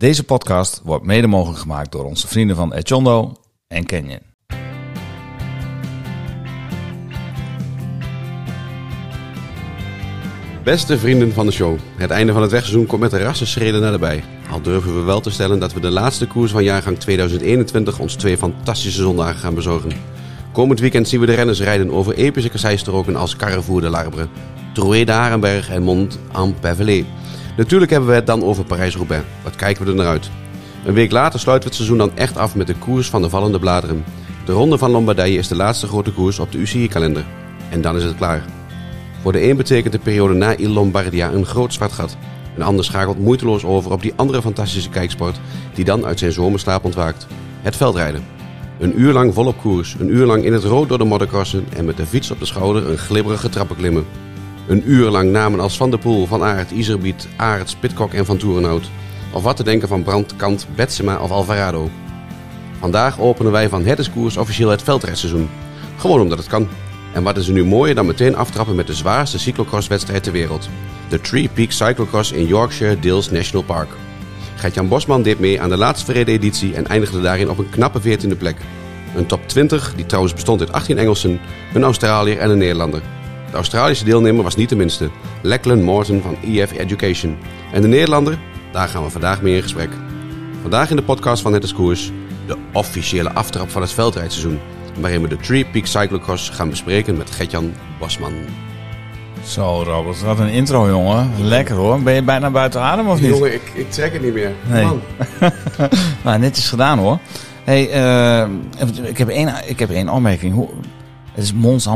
Deze podcast wordt mede mogelijk gemaakt door onze vrienden van Echondo en Canyon. Beste vrienden van de show, het einde van het wegseizoen komt met een rassenschreden naderbij. Al durven we wel te stellen dat we de laatste koers van jaargang 2021 ons twee fantastische zondagen gaan bezorgen. Komend weekend zien we de renners rijden over epische kasseistroken als Carrefour de Larbre, Troué de Harenberg en Mont en. Natuurlijk hebben we het dan over Parijs-Roubaix. Wat kijken we er naar uit? Een week later sluiten we het seizoen dan echt af met de koers van de vallende bladeren. De Ronde van Lombardije is de laatste grote koers op de UCI-kalender. En dan is het klaar. Voor de een betekent de periode na Il Lombardia een groot zwart gat. Een ander schakelt moeiteloos over op die andere fantastische kijksport die dan uit zijn zomerslaap ontwaakt. Het veldrijden. Een uur lang volop koers, een uur lang in het rood door de modderkrossen en met de fiets op de schouder een glibberige trappen klimmen. Een uur lang namen als Van der Poel, Van Aert, Iserbiet, Aert, Pitcock en Van Toerenhout. Of wat te denken van Brandt, Kant, Betsema of Alvarado. Vandaag openen wij van Het is Koers officieel het veldrijdseizoen. Gewoon omdat het kan. En wat is er nu mooier dan meteen aftrappen met de zwaarste cyclocrosswedstrijd ter wereld. De Three Peaks Cyclocross in Yorkshire Dales National Park. Gert-Jan Bosman deed mee aan de laatst verreden editie en eindigde daarin op een knappe 14e plek. Een top 20, die trouwens bestond uit 18 Engelsen, een Australiër en een Nederlander. De Australische deelnemer was niet de minste, Lachlan Morton van EF Education. En de Nederlander, daar gaan we vandaag mee in gesprek. Vandaag in de podcast van Het is Koers, de officiële aftrap van het veldrijdseizoen. Waarin we de Three Peak Cyclocross gaan bespreken met Gertjan Bosman. Zo Robert, wat een intro jongen. Lekker hoor. Ben je bijna buiten adem of niet? Jongen, ik, ik trek het niet meer. Nee. Man. nou, netjes gedaan hoor. Hey, eh, ik, heb één, ik heb één opmerking. Hoe, het is Mons.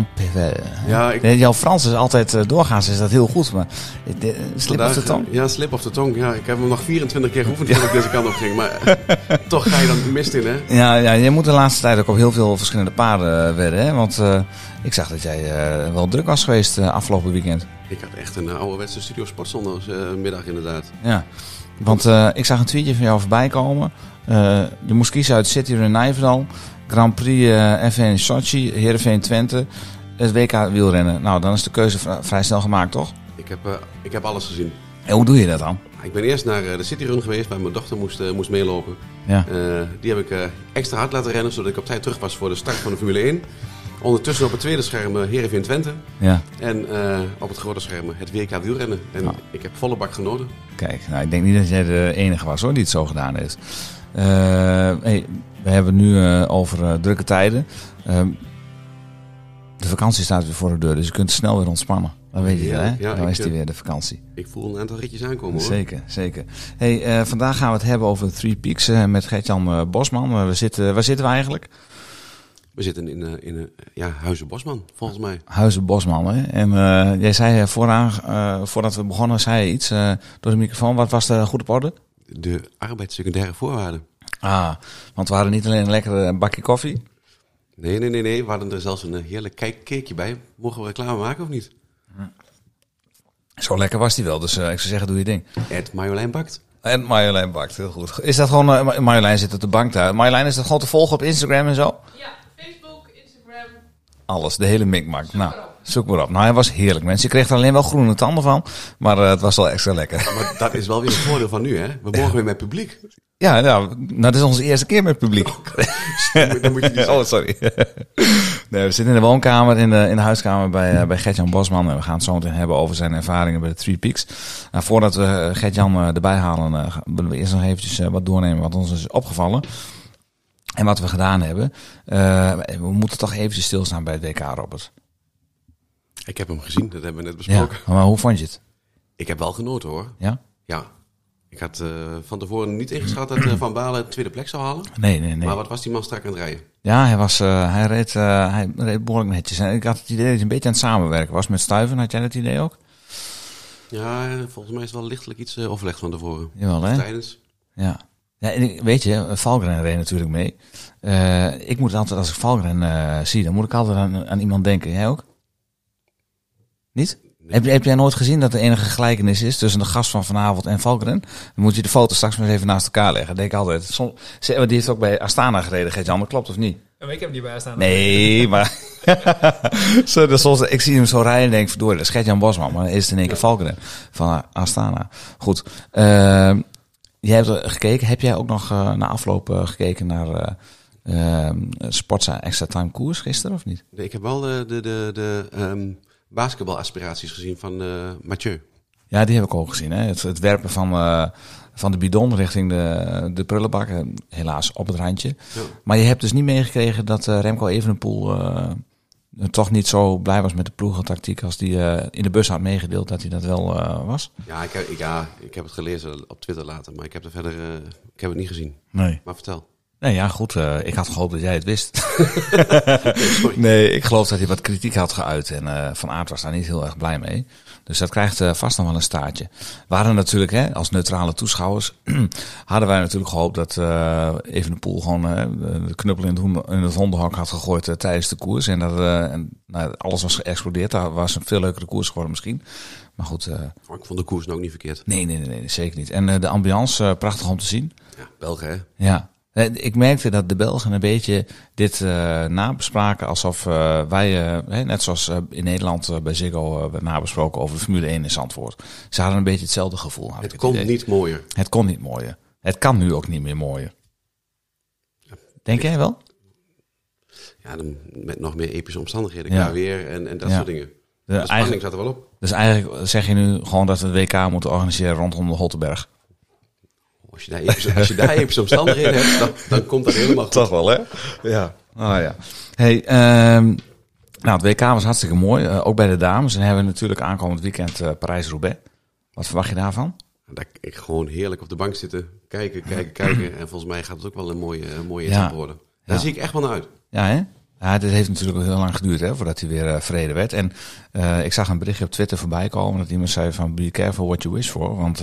Ja, ik- Jouw Frans is altijd, eh, doorgaans is dat heel goed, maar eh, de- slip op de Vandaag, tong. Ja, slip of de tong. Ja, ik heb hem nog 24 keer geoefend voordat ik deze kant op ging. Maar eh, toch ga je dan mist in, hè? Ja, ja, je moet de laatste tijd ook op heel veel verschillende paarden eh, wedden. Hè? Want eh, ik zag dat jij eh, wel druk was geweest eh, afgelopen weekend. Ik had echt een ouderwetse studio sportzondagmiddag inderdaad. Ja, want eh, ik zag een tweetje van jou voorbij komen. Eh, je moest kiezen uit City Run Nijverdal, Grand Prix eh FN Sochi, Heerenveen Twente, het WK wielrennen. Nou, dan is de keuze vri- vrij snel gemaakt, toch? Ik heb, eh, ik heb alles gezien. En hoe doe je dat dan? Ik ben eerst naar eh, de City Run geweest, waar mijn dochter moest, moest meelopen. Ja, die heb ik extra hard laten rennen, zodat ik op tijd terug was voor de start van de Formule 1. Ondertussen op het tweede scherm uh, Heerenveen Twente. ja. En op het grote scherm het WK wielrennen. En Ah. ik heb volle bak genoten. Kijk, nou, ik denk niet dat jij de enige was hoor die het zo gedaan heeft. Eh, hey, we hebben nu eh, over eh, drukke tijden. Ehm, de vakantie staat weer voor de deur, dus je kunt snel weer ontspannen. Dan weet je, Ja, hè? ja, Dan is die eh, weer de vakantie. Ik voel een aantal ritjes aankomen hoor. Zeker, zeker. Hey, vandaag gaan we het hebben over Three Peaks met Gertjan Bosman. We zitten, waar zitten we eigenlijk? We zitten in, in ja, Huizen Bosman, volgens mij. Huizen Bosman. Hè? En jij zei vooraan, voordat we begonnen, zei je iets door de microfoon. Wat was de goede op orde? De arbeidssecundaire voorwaarden. Ah, want we hadden niet alleen een lekkere bakje koffie. Nee, nee, nee, nee. We hadden er zelfs een eh, heerlijk kijkkeekje bij. Mogen we reclame maken of niet? Zo lekker was die wel, dus eh, ik zou zeggen, doe je ding. Ed Marjolein bakt. En Marjolein bakt, heel goed. Is dat gewoon, eh, Marjolein zit op de bank daar. Marjolein, is dat gewoon te volgen op Instagram en zo? Ja, Facebook, Instagram. Alles, de hele mikmak. Nou, zoek maar op. Nou, hij was heerlijk, mensen. Je kreeg er alleen wel groene tanden van, maar eh, het was wel extra lekker. Maar dat is wel weer het voordeel van nu, hè? We mogen weer met publiek. Ja, nou, nou, dat is onze eerste keer met publiek. Dan moet je niet Oh, sorry. nee, we zitten in de woonkamer, in de, in de huiskamer bij, eh, bij Gertjan Bosman. En we gaan het zo meteen hebben over zijn ervaringen bij de Three Peaks. Nou, voordat we eh, Gertjan erbij halen, willen we eerst nog eventjes wat doornemen wat ons is opgevallen. En wat we gedaan hebben. We moeten toch eventjes stilstaan bij het WK, Robert. Ik heb hem gezien, dat hebben we net Ja, besproken. maar hoe vond je het? Ik heb wel genoten, hoor. Ja? Ja. Ik had eh, van tevoren niet ingeschat dat eh, Van Balen de tweede plek zou halen. Nee, nee, nee. Maar wat was die man strak aan het rijden? Ja, hij, was, eh, hij, reed, hij reed behoorlijk netjes. En ik had het idee dat hij een beetje aan het samenwerken was met Stuiven. Had jij dat idee ook? Ja, volgens mij is het wel lichtelijk iets overlegd van tevoren. Jawel, hè? Tijdens. Ja. ja en weet je, Valgren reed natuurlijk mee. Ik moet altijd, als ik Valgren zie, dan moet ik altijd aan, aan iemand denken. Jij ook? Niet? Heb, heb jij nooit gezien dat er enige gelijkenis is tussen de gast van vanavond en Valgren? Dan moet je de foto straks maar eens even naast elkaar leggen. Denk ik altijd. Som, ze- die heeft ook bij Astana gereden, Gert-Jan. Dat klopt of niet? Maar ik heb niet bij staan. Nee, maar... zo, dus soms, ik zie hem zo rijden en denk, verdorie, dat is Gert-Jan Bosman. Maar dan is het in één keer Valkeren van Astana. Goed. Ehm, jij hebt er gekeken. Heb jij ook nog eh, na afloop eh, gekeken naar eh ehm, Sportza Extra Time koers gisteren of niet? Nee, ik heb wel de, de, de, de ehm, basketbalaspiraties gezien van eh, Mathieu. Ja, die heb ik ook gezien. Hè? Het, het werpen van, eh, van de bidon richting de, de prullenbak. eh, Helaas op het randje. Ja. Maar je hebt dus niet meegekregen dat Remco Evenepoel toch niet zo blij was met de ploegentactiek als die in de bus had meegedeeld dat hij dat wel was. Ja ik, heb, ik, ja, ik heb het gelezen op Twitter later, maar ik heb er verder ik heb het niet gezien. Nee. Maar vertel. Nee, ja, goed. eh, ik had gehoopt dat jij het wist. Nee, ik geloof dat hij wat kritiek had geuit. En eh, Van Aert was daar niet heel erg blij mee. Dus dat krijgt eh, vast nog wel een staartje. We hadden natuurlijk, hè, als neutrale toeschouwers, hadden wij natuurlijk gehoopt dat eh Evenepoel gewoon eh, de knuppel in het, hoen- in het hondenhok had gegooid tijdens de koers. En dat en, nou, alles was geëxplodeerd. Dat was een veel leukere koers geworden misschien. Maar goed, Oh, ik vond de koers nou ook niet verkeerd. nee, nee, nee, nee, zeker niet. En de ambiance, prachtig om te zien. Ja, Belgen hè. Ja. Eh, Ik merkte dat de Belgen een beetje dit eh nabespraken alsof eh, wij, net zoals in Nederland bij Ziggo werd nabesproken over de Formule 1 in Zandvoort. Ze hadden een beetje hetzelfde gevoel. ik Het kon idee. niet mooier. Het kon niet mooier. Het kan nu ook niet meer mooier. Denk jij wel? Ja, dan met nog meer epische omstandigheden. Ja. Weer en, en dat Ja. soort dingen. De, De spanning zat er wel op. dus eigenlijk zeg je nu gewoon dat we het WK moeten organiseren rondom de Holtenberg. Als je daar als je daar epische omstandigheden hebt, dan, dan komt dat helemaal goed. wel, hè? Ja. Ah ja. Hey, ehm, nou, het WK was hartstikke mooi. eh, ook bij de dames. En hebben we natuurlijk aankomend weekend eh, Parijs-Roubaix. Wat verwacht je daarvan? Dat ik gewoon heerlijk op de bank zitten, kijken, kijken, kijken. En volgens mij gaat het ook wel een mooie, een mooie Ja. etappe worden. Daar Ja. zie ik echt wel naar uit. Ja, hè? Ja, dit heeft natuurlijk heel lang geduurd hè, voordat hij weer eh, vrede werd. En ik zag een berichtje op Twitter voorbij komen dat iemand zei van be careful what you wish for. Want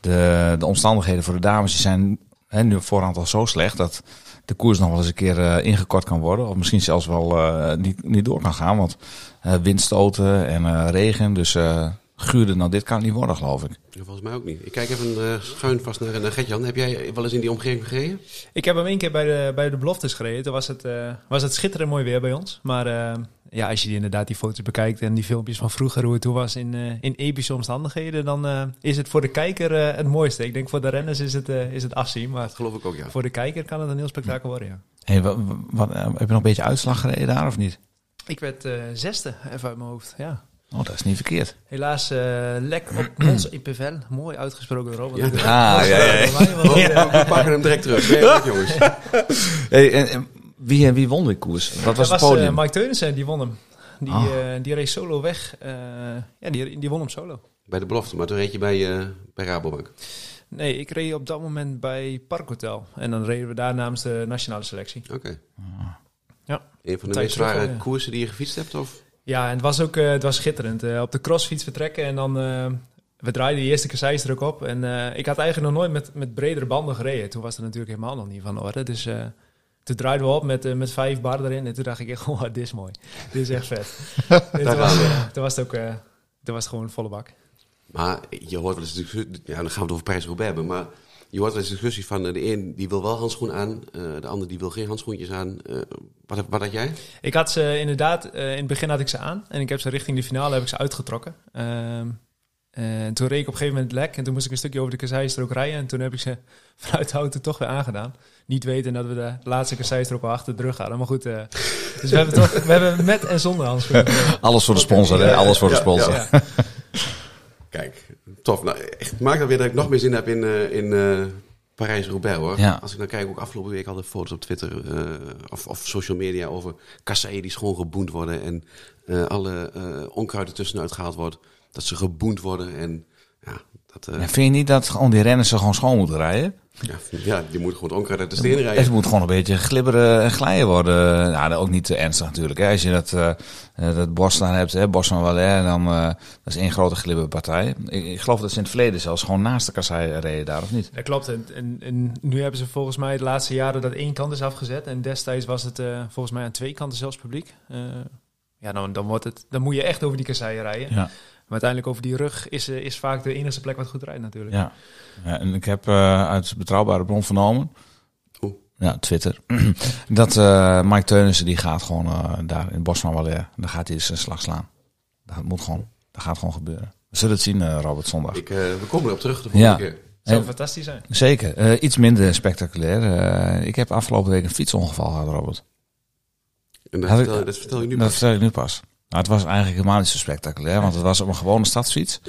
de, de omstandigheden voor de dames zijn hè, nu voorhand al zo slecht dat de koers nog wel eens een keer eh, ingekort kan worden. Of misschien zelfs wel eh, niet, niet door kan gaan. Want eh, windstoten en regen, dus guurder dan dit kan het niet worden geloof ik. Ja, Volgens mij ook niet. Ik kijk even eh, schuin vast naar, naar Gertjan. Heb jij wel eens in die omgeving gereden? Ik heb hem één keer bij de, bij de beloftes gereden. Toen was het, eh, was het schitterend mooi weer bij ons. Maar eh, ja, als je die, inderdaad die foto's bekijkt en die filmpjes van vroeger, hoe het toen was in, in epische omstandigheden, dan eh, is het voor de kijker het mooiste. Ik denk voor de renners is het, is het afzien, maar Dat geloof ik ook, ja. voor de kijker kan het een heel spektakel worden, ja. Hey, wat, wat, heb je nog een beetje uitslag gereden daar of niet? Ik werd eh, zesde, even uit mijn hoofd, ja. Oh, dat is niet verkeerd. Helaas eh, lek op Mons Ipevel. Mooi uitgesproken. Ja. Ah, ja, ja, ja. We pakken hem direct terug. Nee, jongens. Hey, en, en wie, wie won die koers? Wat was Dat het was podium? eh, Mike Teunissen, die won hem. Die, Ah. eh, die reed solo weg. Eh, ja, die, die won hem solo. Bij de belofte, maar toen reed je bij, eh, bij Rabobank. Nee, ik reed op dat moment bij Parkhotel. En dan reden we daar namens de nationale selectie. Oké. Ja. Een van de meest zware ja. koersen die je gefietst hebt? Of? Ja, en het was ook eh, het was schitterend. Eh, op de crossfiets vertrekken en dan... eh, we draaiden de eerste kasseisdruk op. En eh, ik had eigenlijk nog nooit met, met bredere banden gereden. Toen was het natuurlijk helemaal nog niet van de orde. Dus eh, toen draaiden we op met, met vijf bar erin. En toen dacht ik echt, oh, dit is mooi. dit is echt vet. dit Daar was, toen was het ook... eh, toen was het gewoon volle bak. Maar je hoort wel eens discussie, ja, dan gaan we het over Parijs-Roubaix hebben, maar je hoort wel eens discussie van eh, de een die wil wel handschoen aan, eh, de ander die wil geen handschoentjes aan. Eh, wat, wat had jij? Ik had ze inderdaad, eh, in het begin had ik ze aan. En ik heb ze richting de finale heb ik ze uitgetrokken. Ehm, en toen reed ik op een gegeven moment lek. En toen moest ik een stukje over de kasseistrook rijden. En toen heb ik ze vanuit de auto toch weer aangedaan. Niet weten dat we de laatste kasseistrook al achter de rug hadden. Maar goed, eh, dus we hebben, toch, we hebben met en zonder handschoenen. Alles voor de sponsor, hè? Alles voor de sponsor. Ja. Kijk, tof. Nou, echt, maakt dat weer dat ik nog meer zin heb in, eh, in eh, Parijs-Roubaix hoor. Ja. Als ik dan kijk, ook afgelopen week al de foto's op Twitter eh, of, of social media over kasseien die schoon geboend worden en alle onkruid er tussenuit gehaald wordt. Dat ze geboend worden en ja, dat, Ja, vind je niet dat gewoon die renners ze gewoon schoon moeten rijden? Ja, ja, die moet gewoon onkruid uit de stenen rijden. Het moet gewoon een beetje glibberen en glijden worden. Nou, ook niet te ernstig natuurlijk. Hè. Als je dat, eh eh, dat bos hebt, hè, Bos van Valais, dan eh dat is één grote glibberpartij. Ik, ik geloof dat ze in het verleden zelfs gewoon naast de kassei reden daar, of niet? Dat klopt. En, en, en nu hebben ze volgens mij de laatste jaren dat één kant is afgezet. En destijds was het eh, volgens mij aan twee kanten zelfs publiek. Eh, ja, dan, dan, wordt het, dan moet je echt over die kasseien rijden. Ja. Maar uiteindelijk over die rug is, eh, is vaak de enige plek wat goed rijdt natuurlijk. Ja. ja en ik heb eh, uit betrouwbare bron vernomen, Oeh. ja, Twitter, dat eh, Mike Teunissen die gaat gewoon eh, daar in het Bos van daar gaat hij zijn slag slaan. Dat moet gewoon, dat gaat gewoon gebeuren. We zullen het zien, eh, Robert, zondag. Ik, eh, we komen erop terug de volgende Ja. keer. Zou En- fantastisch zijn. Zeker. Eh, iets minder spectaculair. Eh, ik heb afgelopen week een fietsongeval gehad, Robert. En dat, ik- vertel, dat vertel je nu Dat pas. vertel ik nu pas. Nou, het was eigenlijk helemaal niet zo spectaculair, want het was op een gewone stadsfiets.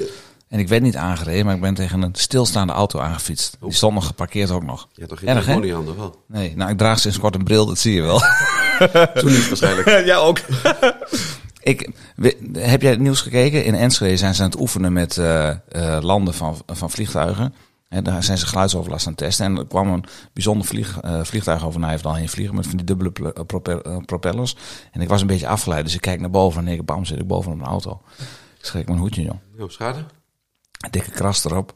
En ik werd niet aangereden, maar ik ben tegen een stilstaande auto aangefietst. Die stond nog geparkeerd ook nog. Je had toch geen Erg, telefoon in handen, wel? Nee, nou, ik draag sinds kort een bril, dat zie je wel. Toen niet waarschijnlijk. ja, ook. ik, heb jij het nieuws gekeken? In Enschede zijn ze aan het oefenen met eh, eh, landen van, van vliegtuigen. En daar zijn ze geluidsoverlast aan het testen. En er kwam een bijzonder vlieg, eh, vliegtuig over Nijverdal heen vliegen met van die dubbele eh, eh, propellers. En ik was een beetje afgeleid, dus ik kijk naar boven en ik bam, zit ik boven op een auto. Ik schrik mijn hoedje, joh. Nou, schade? Een dikke kras erop.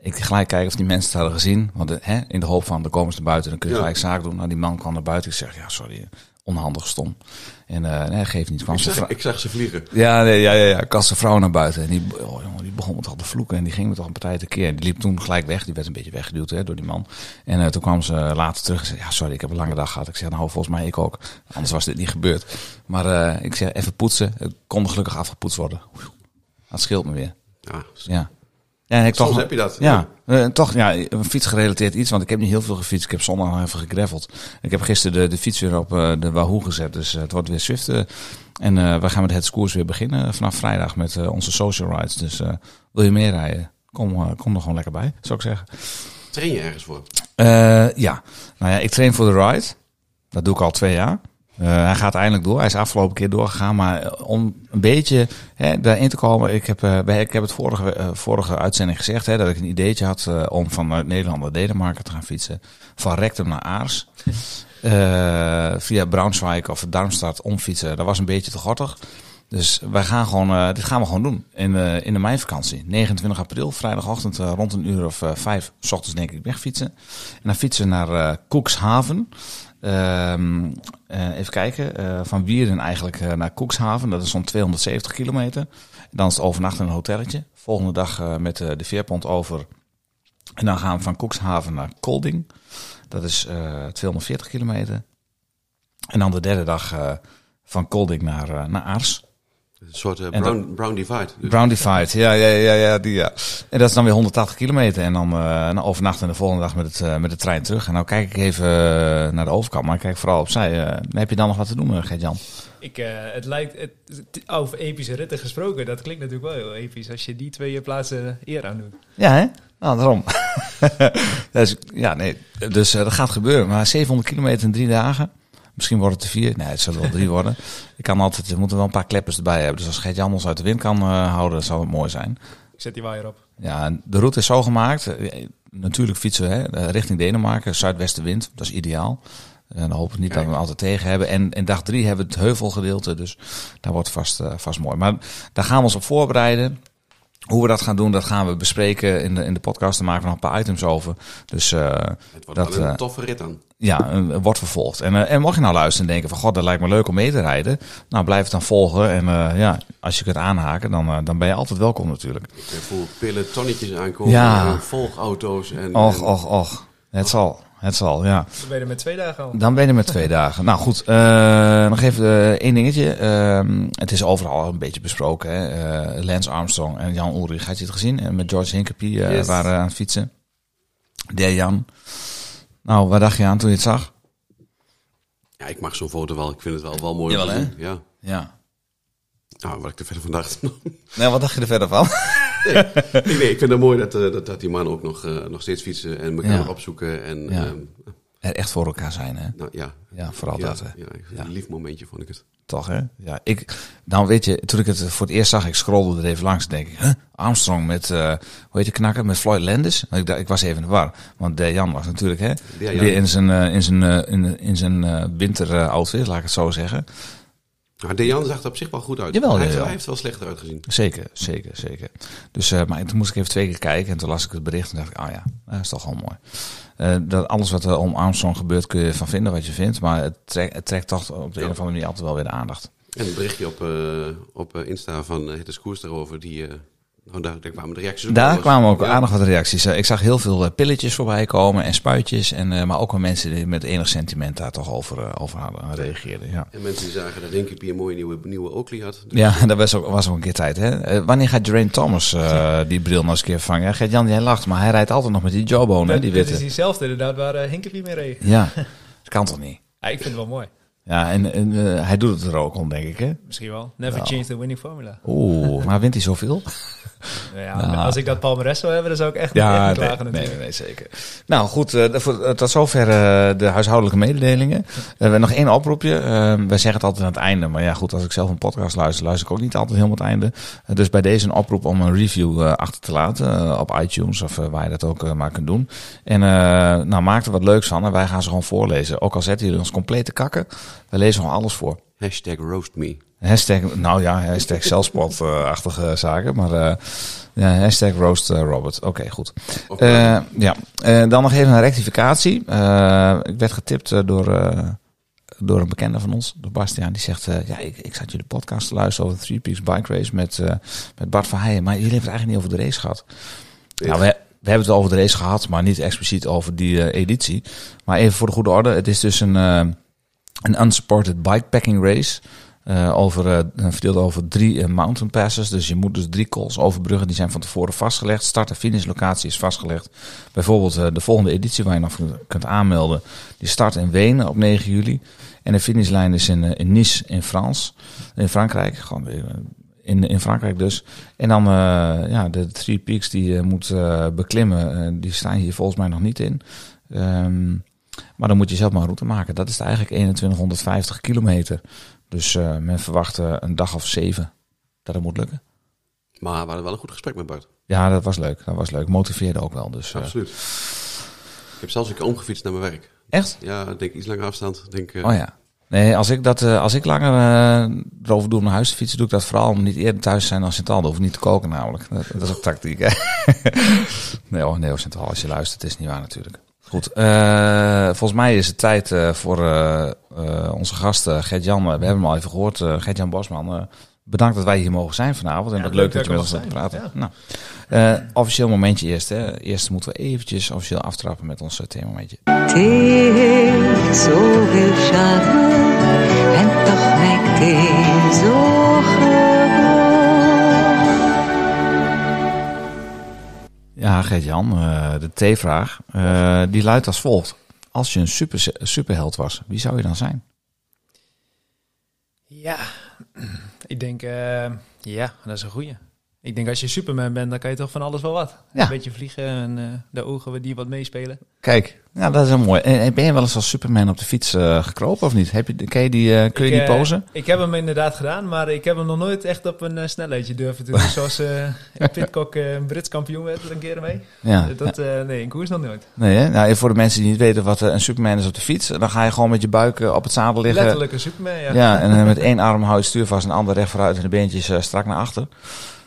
Ik gelijk kijken of die mensen het hadden gezien. Want hè, in de hoop van, dan komen ze naar buiten, dan kun je Ja. gelijk zaak doen. Nou, die man kwam naar buiten. Ik zeg, ja, sorry, onhandig stom. En eh nee, geeft niet. Kwam Ik zag, ik zag ze vliegen. ja, nee, ja, ja, ja. Had zijn vrouw naar buiten. En die, oh, jongen, die begon me toch te vloeken. En die ging me toch een partij te keer. Die liep toen gelijk weg. Die werd een beetje weggeduwd hè, door die man. En eh, toen kwam ze later terug en zei... Ja, sorry, ik heb een lange dag gehad. Ik zeg, nou, volgens mij ik ook. Anders was dit niet gebeurd. Maar eh, ik zeg, even poetsen. Het kon gelukkig afgepoetst worden. Dat scheelt me weer. Ja, Ja. Ja, en ik soms toch, heb je dat. ja, eh, toch ja, een fietsgerelateerd iets, want ik heb niet heel veel gefietst. Ik heb zondag nog even gegraveld. Ik heb gisteren de, de fiets weer op eh, de Wahoo gezet, dus eh, het wordt weer Swift. en we gaan met het koers weer beginnen vanaf vrijdag met onze social rides. Dus wil je meer rijden, kom, kom er gewoon lekker bij, zou ik zeggen. Train je ergens voor? Ja, nou ja, ik train voor de ride. Dat doe ik al twee jaar. Eh, hij gaat eindelijk door. Hij is afgelopen keer doorgegaan. Maar eh, om een beetje hè, daarin te komen. Ik heb, eh, ik heb het vorige, vorige uitzending gezegd hè, dat ik een ideetje had om vanuit Nederland naar Denemarken te gaan fietsen. Van Rectum naar Aars. Via Braunschweig of Darmstadt omfietsen. Dat was een beetje te gortig. Dus wij gaan gewoon, dit gaan we gewoon doen in, in de meivakantie. 29 april, vrijdagochtend rond een uur of vijf, s ochtends denk ik wegfietsen. En dan fietsen we naar Koekshaven. Eh, even kijken, eh, van Wieren eigenlijk eh, naar Koekshaven. Dat is zo'n 270 kilometer. Dan is het overnachten in een hotelletje. Volgende dag met de veerpont over. En dan gaan we van Koekshaven naar Kolding. Dat is eh 240 kilometer. En dan de derde dag van Kolding naar, naar Aars. Een soort eh, En brown, brown divide. Dus. Brown Divide, ja, ja, ja, ja, die, ja. En dat is dan weer 180 kilometer. En dan, eh dan overnachten de volgende dag met, het, eh, met de trein terug. En nou kijk ik even naar de overkant, maar ik kijk vooral opzij. Eh heb je dan nog wat te doen, Gert-Jan? Ik, eh, het lijkt, het, over epische ritten gesproken, dat klinkt natuurlijk wel heel episch als je die twee plaatsen eer aan doet. Ja, hè? Nou, daarom. dus, ja, nee. Dus eh, dat gaat gebeuren. Maar 700 kilometer in drie dagen. Misschien wordt het er vier. Nee, het zal wel drie worden. Ik kan altijd, we moeten wel een paar kleppers erbij hebben. Dus als Gert-Jan ons uit de wind kan eh, houden, zou het mooi zijn. Ik zet die waaier op. Ja, de route is zo gemaakt. eh, Natuurlijk fietsen we hè, eh, richting Denemarken, zuidwestenwind. Dat is ideaal. En dan hopen we niet dat we hem altijd tegen hebben. En in dag drie hebben we het heuvelgedeelte, dus daar wordt vast, vast mooi. Maar daar gaan we ons op voorbereiden. Hoe we dat gaan doen, dat gaan we bespreken in de, in de podcast. Daar maken we nog een paar items over. Dus eh, Het wordt Dat, wel een eh, toffe rit dan. ja, een- wordt vervolgd. En, eh, en mocht je nou luisteren en denken van... God, dat lijkt me leuk om mee te rijden. Nou, blijf het dan volgen. En eh, ja, als je kunt aanhaken, dan, eh, dan ben je altijd welkom natuurlijk. Ik eh, voel pelotonnetjes aankomen. Ja. en volgauto's. En, Och, en- och, och. Het zal, het zal, ja. Dan ben je er met twee dagen al. Dan ben je er met twee dagen. Nou goed, eh, nog even eh, één dingetje. Ehm, het is overal een beetje besproken. Hè? Eh, Lance Armstrong en Jan Ulrich, had je het gezien? En met George Hinkepie Yes. waren aan het fietsen. Der Jan. Nou, wat dacht je aan toen je het zag? Ja, ik mag zo'n foto wel. Ik vind het wel, wel mooi Jawel, hè? Ja. Ja. Nou, wat ik er verder van dacht. Nou, wat dacht je er verder van? nee, nee, ik vind het mooi dat, eh, dat, dat die man ook nog, eh, nog steeds fietsen en elkaar opzoeken. En Ja. ehm, Er echt voor elkaar zijn, hè? nou ja. Ja, vooral ja, dat, hè? Ja, een lief momentje vond ik het. Toch, hè? Ja, ik... Nou, weet je, toen ik het voor het eerst zag, ik scrollde er even langs, denk ik, huh? Armstrong met, eh hoe heet de knakker, met Floyd Landis? Ik, dacht, ik was even in de war, want De Jan was natuurlijk, hè? Weer in zijn, in zijn, in, in zijn eh, winter outfit, laat ik het zo zeggen. Maar Dejan zag er op zich wel goed uit. Jawel, hij, hij heeft wel slechter uitgezien. Zeker, zeker, zeker. Dus, eh, maar toen moest ik even twee keer kijken en toen las ik het bericht en dacht ik, ah ja, dat is toch wel mooi. Eh, dat alles wat er om Armstrong gebeurt kun je van vinden wat je vindt, maar het, trekt het trekt toch op de een of andere manier altijd wel weer de aandacht. En een berichtje op, eh, op Insta van Het Koers daarover, die, Nou, daar, daar kwamen de reacties ook Daar kwamen ook Ja. aardig wat reacties. Eh, Ik zag heel veel eh, pilletjes voorbij komen en spuitjes. En, eh, maar ook wel mensen die met enig sentiment daar toch over, over hadden reageerden. Ja, En mensen die zagen dat Hinkepie een mooie nieuwe, nieuwe Oakley had. Dus ja dat was ook, was ook een keer tijd. Hè? Eh, wanneer gaat Geraint Thomas eh, die bril nog eens een keer vangen? Ja, Gert-Jan, jij lacht, maar hij rijdt altijd nog met die jawbone, hè, die dit is witte. diezelfde inderdaad waar uh, Hinkepie mee reed. Ja, dat kan toch niet? Ja, ik vind het wel mooi. Ja, en, en eh, hij doet het er ook om, denk ik, hè? Misschien wel. Never Ja. change the winning formula. Oeh, maar wint hij zoveel? Ja, Nou. Als ik dat palmares zou hebben, dan zou ik echt, Ja, niet nee, klagen nee, natuurlijk. nee, zeker. Nou goed, eh, voor- eh, tot zover de huishoudelijke mededelingen. We hebben nog één oproepje. Wij zeggen het altijd aan het einde, maar ja goed, als ik zelf een podcast luister, luister ik ook niet altijd helemaal het einde. Dus bij deze een oproep om een review achter te laten op iTunes of waar je dat ook maar kunt doen. En nou, maak er wat leuks van en wij gaan ze gewoon voorlezen. Ook al zetten jullie ons complete kakken, wij lezen gewoon alles voor. Hashtag roast me. Hashtag, nou ja, hashtag zelfspot-achtige zaken, maar eh, ja, hashtag roast eh, Robert. Oké, goed. Eh, ja, dan nog even een rectificatie. Eh, ik werd getipt door, eh, door een bekende van ons, door Bastiaan. Die zegt, ja, ik, ik zat jullie podcast te luisteren over de Three Peaks Bike Race met, eh, met Bart Verheijen. Maar jullie hebben het eigenlijk niet over de race gehad. Nou, we, we hebben het wel over de race gehad, maar niet expliciet over die editie. Maar even voor de goede orde, het is dus een, eh, een unsupported bikepacking race. eh, over, eh, verdeeld over drie eh, mountain passes. Dus je moet dus drie calls overbruggen. Die zijn van tevoren vastgelegd. Start- en finishlocatie is vastgelegd. Bijvoorbeeld de volgende editie waar je nog kunt aanmelden. Die start in Wenen op 9 juli. En de finishlijn is in, in Nice in Frans. In Frankrijk. Gewoon in, in Frankrijk dus. En dan ja, de Three Peaks die je moet beklimmen. die staan hier volgens mij nog niet in. Ehm, maar dan moet je zelf maar een route maken. Dat is eigenlijk 2150 kilometer. Dus eh, men verwacht een dag of zeven dat het moet lukken. Maar we hadden wel een goed gesprek met Bart. Ja, dat was leuk. Dat was leuk. Motiveerde ook wel. Dus, eh, Absoluut. Ik heb zelfs een keer omgefietst naar mijn werk. echt? Ja, ik denk iets langer afstand. Denk, eh, Oh ja. Nee, als ik, dat, als ik langer eh, erover doe om naar huis te fietsen, doe ik dat vooral om niet eerder thuis te zijn dan Sint-Al. Dan hoef ik niet te koken namelijk. Dat, dat is ook tactiek, hè? nee hoor, nee hoor, Sint-Al, als je luistert, is niet waar natuurlijk. Goed, eh, volgens mij is het tijd eh, voor eh, eh, onze gast Gert-Jan. we hebben hem al even gehoord, eh Gert-Jan Bosman. bedankt dat wij hier mogen zijn vanavond. En Ja, wat leuk leuk dat je met ons wilt praten. Nou, eh, officieel momentje eerst. Hè. Eerst moeten we eventjes officieel aftrappen met ons heeft zoveel charme en toch lijkt zo Ja, Gert-Jan, eh, de T-vraag. eh, die luidt als volgt. Als je een super, superheld was, wie zou je dan zijn? Ja, ik denk, eh, ja, dat is een goeie. Ik denk als je Superman bent, dan kan je toch van alles wel wat. Ja. Een beetje vliegen en eh, de ogen die wat meespelen. Kijk, ja, dat is een mooi. En, en ben je wel eens als Superman op de fiets eh, gekropen of niet? Heb je, ken je die, eh, kun je Ik, die eh, posen? Ik heb hem inderdaad gedaan, maar ik heb hem nog nooit echt op een eh, snelheidje durven te doen. Zoals eh Pitcock eh, een Brits kampioen werd er een keer mee. Ja. Dat, eh, nee, in koers nog nooit. Nee, hè? Nou, voor de mensen die niet weten wat eh, een Superman is op de fiets, dan ga je gewoon met je buik eh, op het zadel liggen. Letterlijk een Superman, ja. Ja, en eh, met één arm hou je het stuur vast en de andere recht vooruit en de beentjes eh, strak naar achter.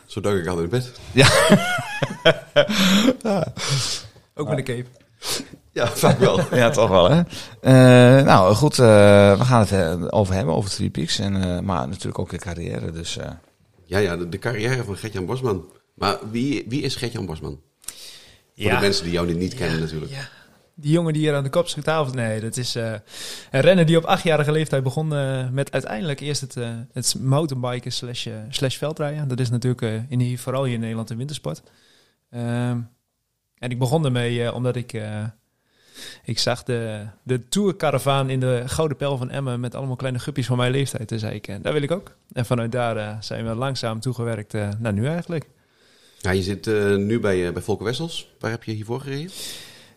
Zo duik ik altijd in bed. Ook met een cape. Ja, vaak wel. Ja, toch wel, hè? Eh, nou, goed, eh, we gaan het eh, over hebben, over Three Peaks. En, eh, maar natuurlijk ook je carrière, dus... eh, Ja, ja, de, de carrière van Gertjan Bosman. Maar wie, wie is Gertjan Bosman? Voor Ja. de mensen die jou niet kennen natuurlijk. Ja. Die jongen die hier aan de kop schiet tafel. Nee, dat is eh, een renner die op achtjarige leeftijd begon eh, met uiteindelijk eerst het, eh, het mountainbiken slash, slash veldrijden. Dat is natuurlijk in hier, vooral hier in Nederland een wintersport. Ehm, en ik begon ermee omdat ik, ik zag de, de tourcaravaan in de Gouden Pijl van Emmen met allemaal kleine guppies van mijn leeftijd. Toen zei ik, dat wil ik ook. En vanuit daar zijn we langzaam toegewerkt naar nu eigenlijk. Ja, je zit nu bij, bij Volker Wessels. Waar heb je hiervoor gereden?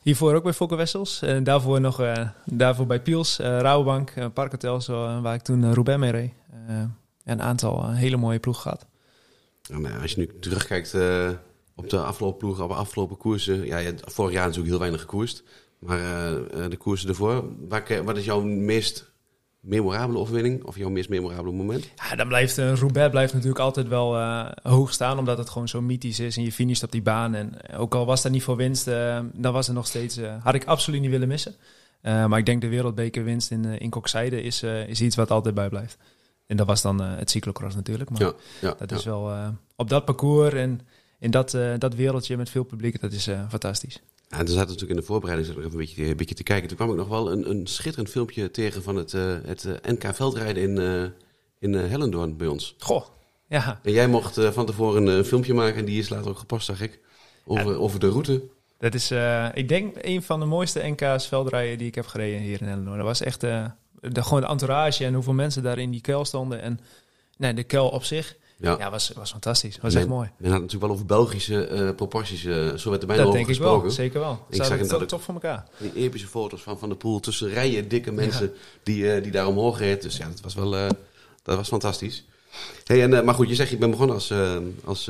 Hiervoor ook bij Fokker Wessels. En daarvoor nog uh, daarvoor bij Piels, uh, Rouwbank, uh, Parkhotel, zo, waar ik toen Roubaix mee reed. en een aantal hele mooie ploegen gehad. Nou als je nu terugkijkt op de afgelopen ploegen, op de afgelopen koersen. Ja, vorig jaar natuurlijk heel weinig gekoerst. Maar de koersen ervoor, wat is jouw meest memorabele overwinning? Of jouw meest memorabele moment? Ja, dan blijft uh, Roubaix blijft natuurlijk altijd wel uh, hoog staan, omdat het gewoon zo mythisch is en je finisht op die baan. En ook al was dat niet voor winst, uh, dan was het nog steeds, had ik absoluut niet willen missen. Eh, maar ik denk de wereldbekerwinst in, in Kokzijde is, is iets wat altijd bij blijft. En dat was dan het cyclocross natuurlijk. Maar ja, ja, dat ja. is wel op dat parcours en in dat, eh, dat wereldje met veel publiek, dat is eh, fantastisch. En toen zaten we natuurlijk in de voorbereiding zat ik even een beetje, een beetje te kijken. Toen kwam ik nog wel een, een schitterend filmpje tegen van het, eh, het eh, NK veldrijden in, eh in Hellendoorn bij ons. Goh, ja. En jij mocht van tevoren een filmpje maken en die is later ook gepast, zag ik. Over, over de route. Dat is, ik denk, een van de mooiste NK's veldrijden die ik heb gereden hier in Hellendoorn. Dat was echt de, gewoon de entourage en hoeveel mensen daar in die kuil stonden. En nee, de kuil op zich, Ja. ja, was, was fantastisch. Was Men- echt mooi. Men had natuurlijk wel over Belgische eh, proporties. eh, zo werd er bijna Dat denk ik wel, zeker wel. Ik zag het top van elkaar. Die epische foto's van Van der Poel tussen rijen dikke mensen die, eh, die daar omhoog reed. Dus ja, dat was wel dat was fantastisch. Hey, en, maar goed, je zegt je bent begonnen als, als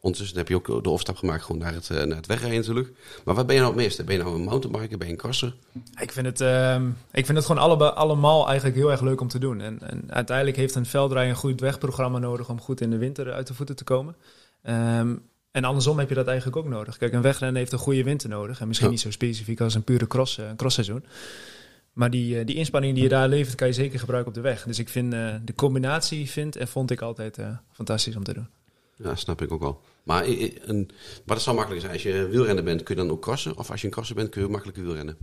ondertussen heb je ook de overstap gemaakt gewoon naar het, eh, naar het wegrijden natuurlijk. Maar wat ben je nou het meeste? Ben je nou een mountainbiker? Ben je een crosser? Ik vind het, ehm, ik vind het gewoon allemaal eigenlijk heel erg leuk om te doen. En, en uiteindelijk heeft een veldrij een goed wegprogramma nodig om goed in de winter uit de voeten te komen. Ehm, en andersom heb je dat eigenlijk ook nodig. Kijk, een wegrennen heeft een goede winter nodig. En misschien Ja. niet zo specifiek als een pure cross, eh, crossseizoen. Maar die, eh, die inspanning die je daar levert, kan je zeker gebruiken op de weg. Dus ik vind de combinatie vind en vond ik altijd fantastisch om te doen. Ja, snap ik ook wel. Maar, een, maar dat zou makkelijk zijn. Als je wielrenner bent, kun je dan ook crossen? Of als je een crosser bent, kun je makkelijker wielrennen?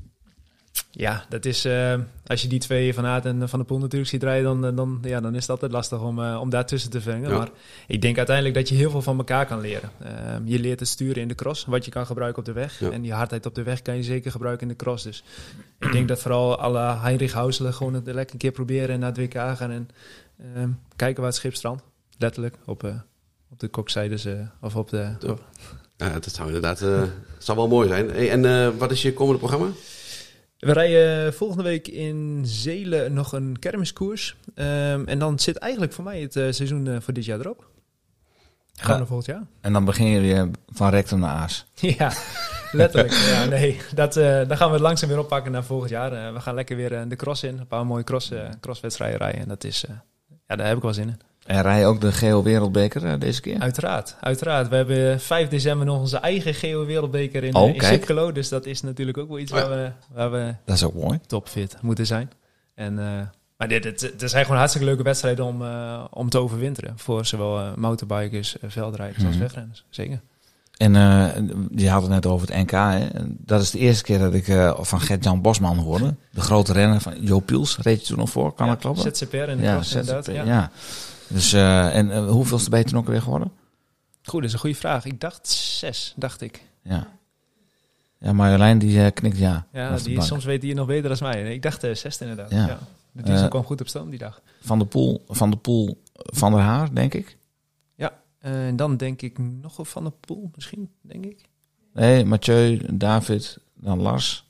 Ja, dat is, eh, als je die twee van Aert en Van der Poel natuurlijk ziet rijden, dan, eh, dan, ja, dan is het altijd lastig om, eh, om daartussen te vangen. Ja. Maar ik denk uiteindelijk dat je heel veel van elkaar kan leren. Eh, je leert het sturen in de cross, wat je kan gebruiken op de weg. Ja. En die hardheid op de weg kan je zeker gebruiken in de cross. Dus ik denk dat vooral alle Heinrich Hauselen gewoon het lekker een keer proberen en naar het WK gaan en ehm, kijken waar het schip strandt. Letterlijk op, op de kokzijdes eh, of op de... Ja. Ja, dat zou inderdaad eh, zou wel mooi zijn. Hey, en eh, wat is je komende programma? We rijden volgende week in Zelen nog een kermiskoers. Ehm, en dan zit eigenlijk voor mij het eh, seizoen eh, voor dit jaar erop. Gaan we Ja. volgend jaar? En dan begin je weer van rectum naar aas. ja, letterlijk. ja, nee, dat, eh, dan gaan we het langzaam weer oppakken naar volgend jaar. Eh, we gaan lekker weer eh, de cross in. Een paar mooie cross, eh, crosswedstrijden rijden. En dat is, eh, ja, daar heb ik wel zin in. En rij ook de Geo Wereldbeker eh, deze keer? Uiteraard, uiteraard. We hebben 5 december nog onze eigen Geo Wereldbeker in, Oh, eh, in. Sipkelo. Dus dat is natuurlijk ook wel iets Oh waar, we, waar we Dat is ook mooi. topfit moeten zijn. En, eh, maar dit, dit zijn gewoon hartstikke leuke wedstrijden om, om te overwinteren. Voor zowel motorbikers, veldrijders als Mhm. wegrenners. Zeker. En je had het net over het NK. Hè? Dat is de eerste keer dat ik van Gert-Jan Bosman hoorde. De grote renner van Jo Piels. Reed je toen nog voor? Kan ja, dat kloppen? ZCPR in de ja, cross inderdaad. Ja. Dus, eh, en uh, hoeveelste ben je toen ook weer geworden? Goed, dat is een goede vraag. Ik dacht zes, dacht ik. Ja. Ja, Marjolein die eh, knikt ja. Ja, die, soms weet hij nog beter dan mij. Ik dacht uh, zesde inderdaad. Ja. Ja. De Eh, kwam goed op stoom die dag. Van de Poel, van de Poel, van der Haar, denk ik. Ja, eh, en dan denk ik nog op Van de Poel misschien, denk ik. Nee, Mathieu, David, dan Lars.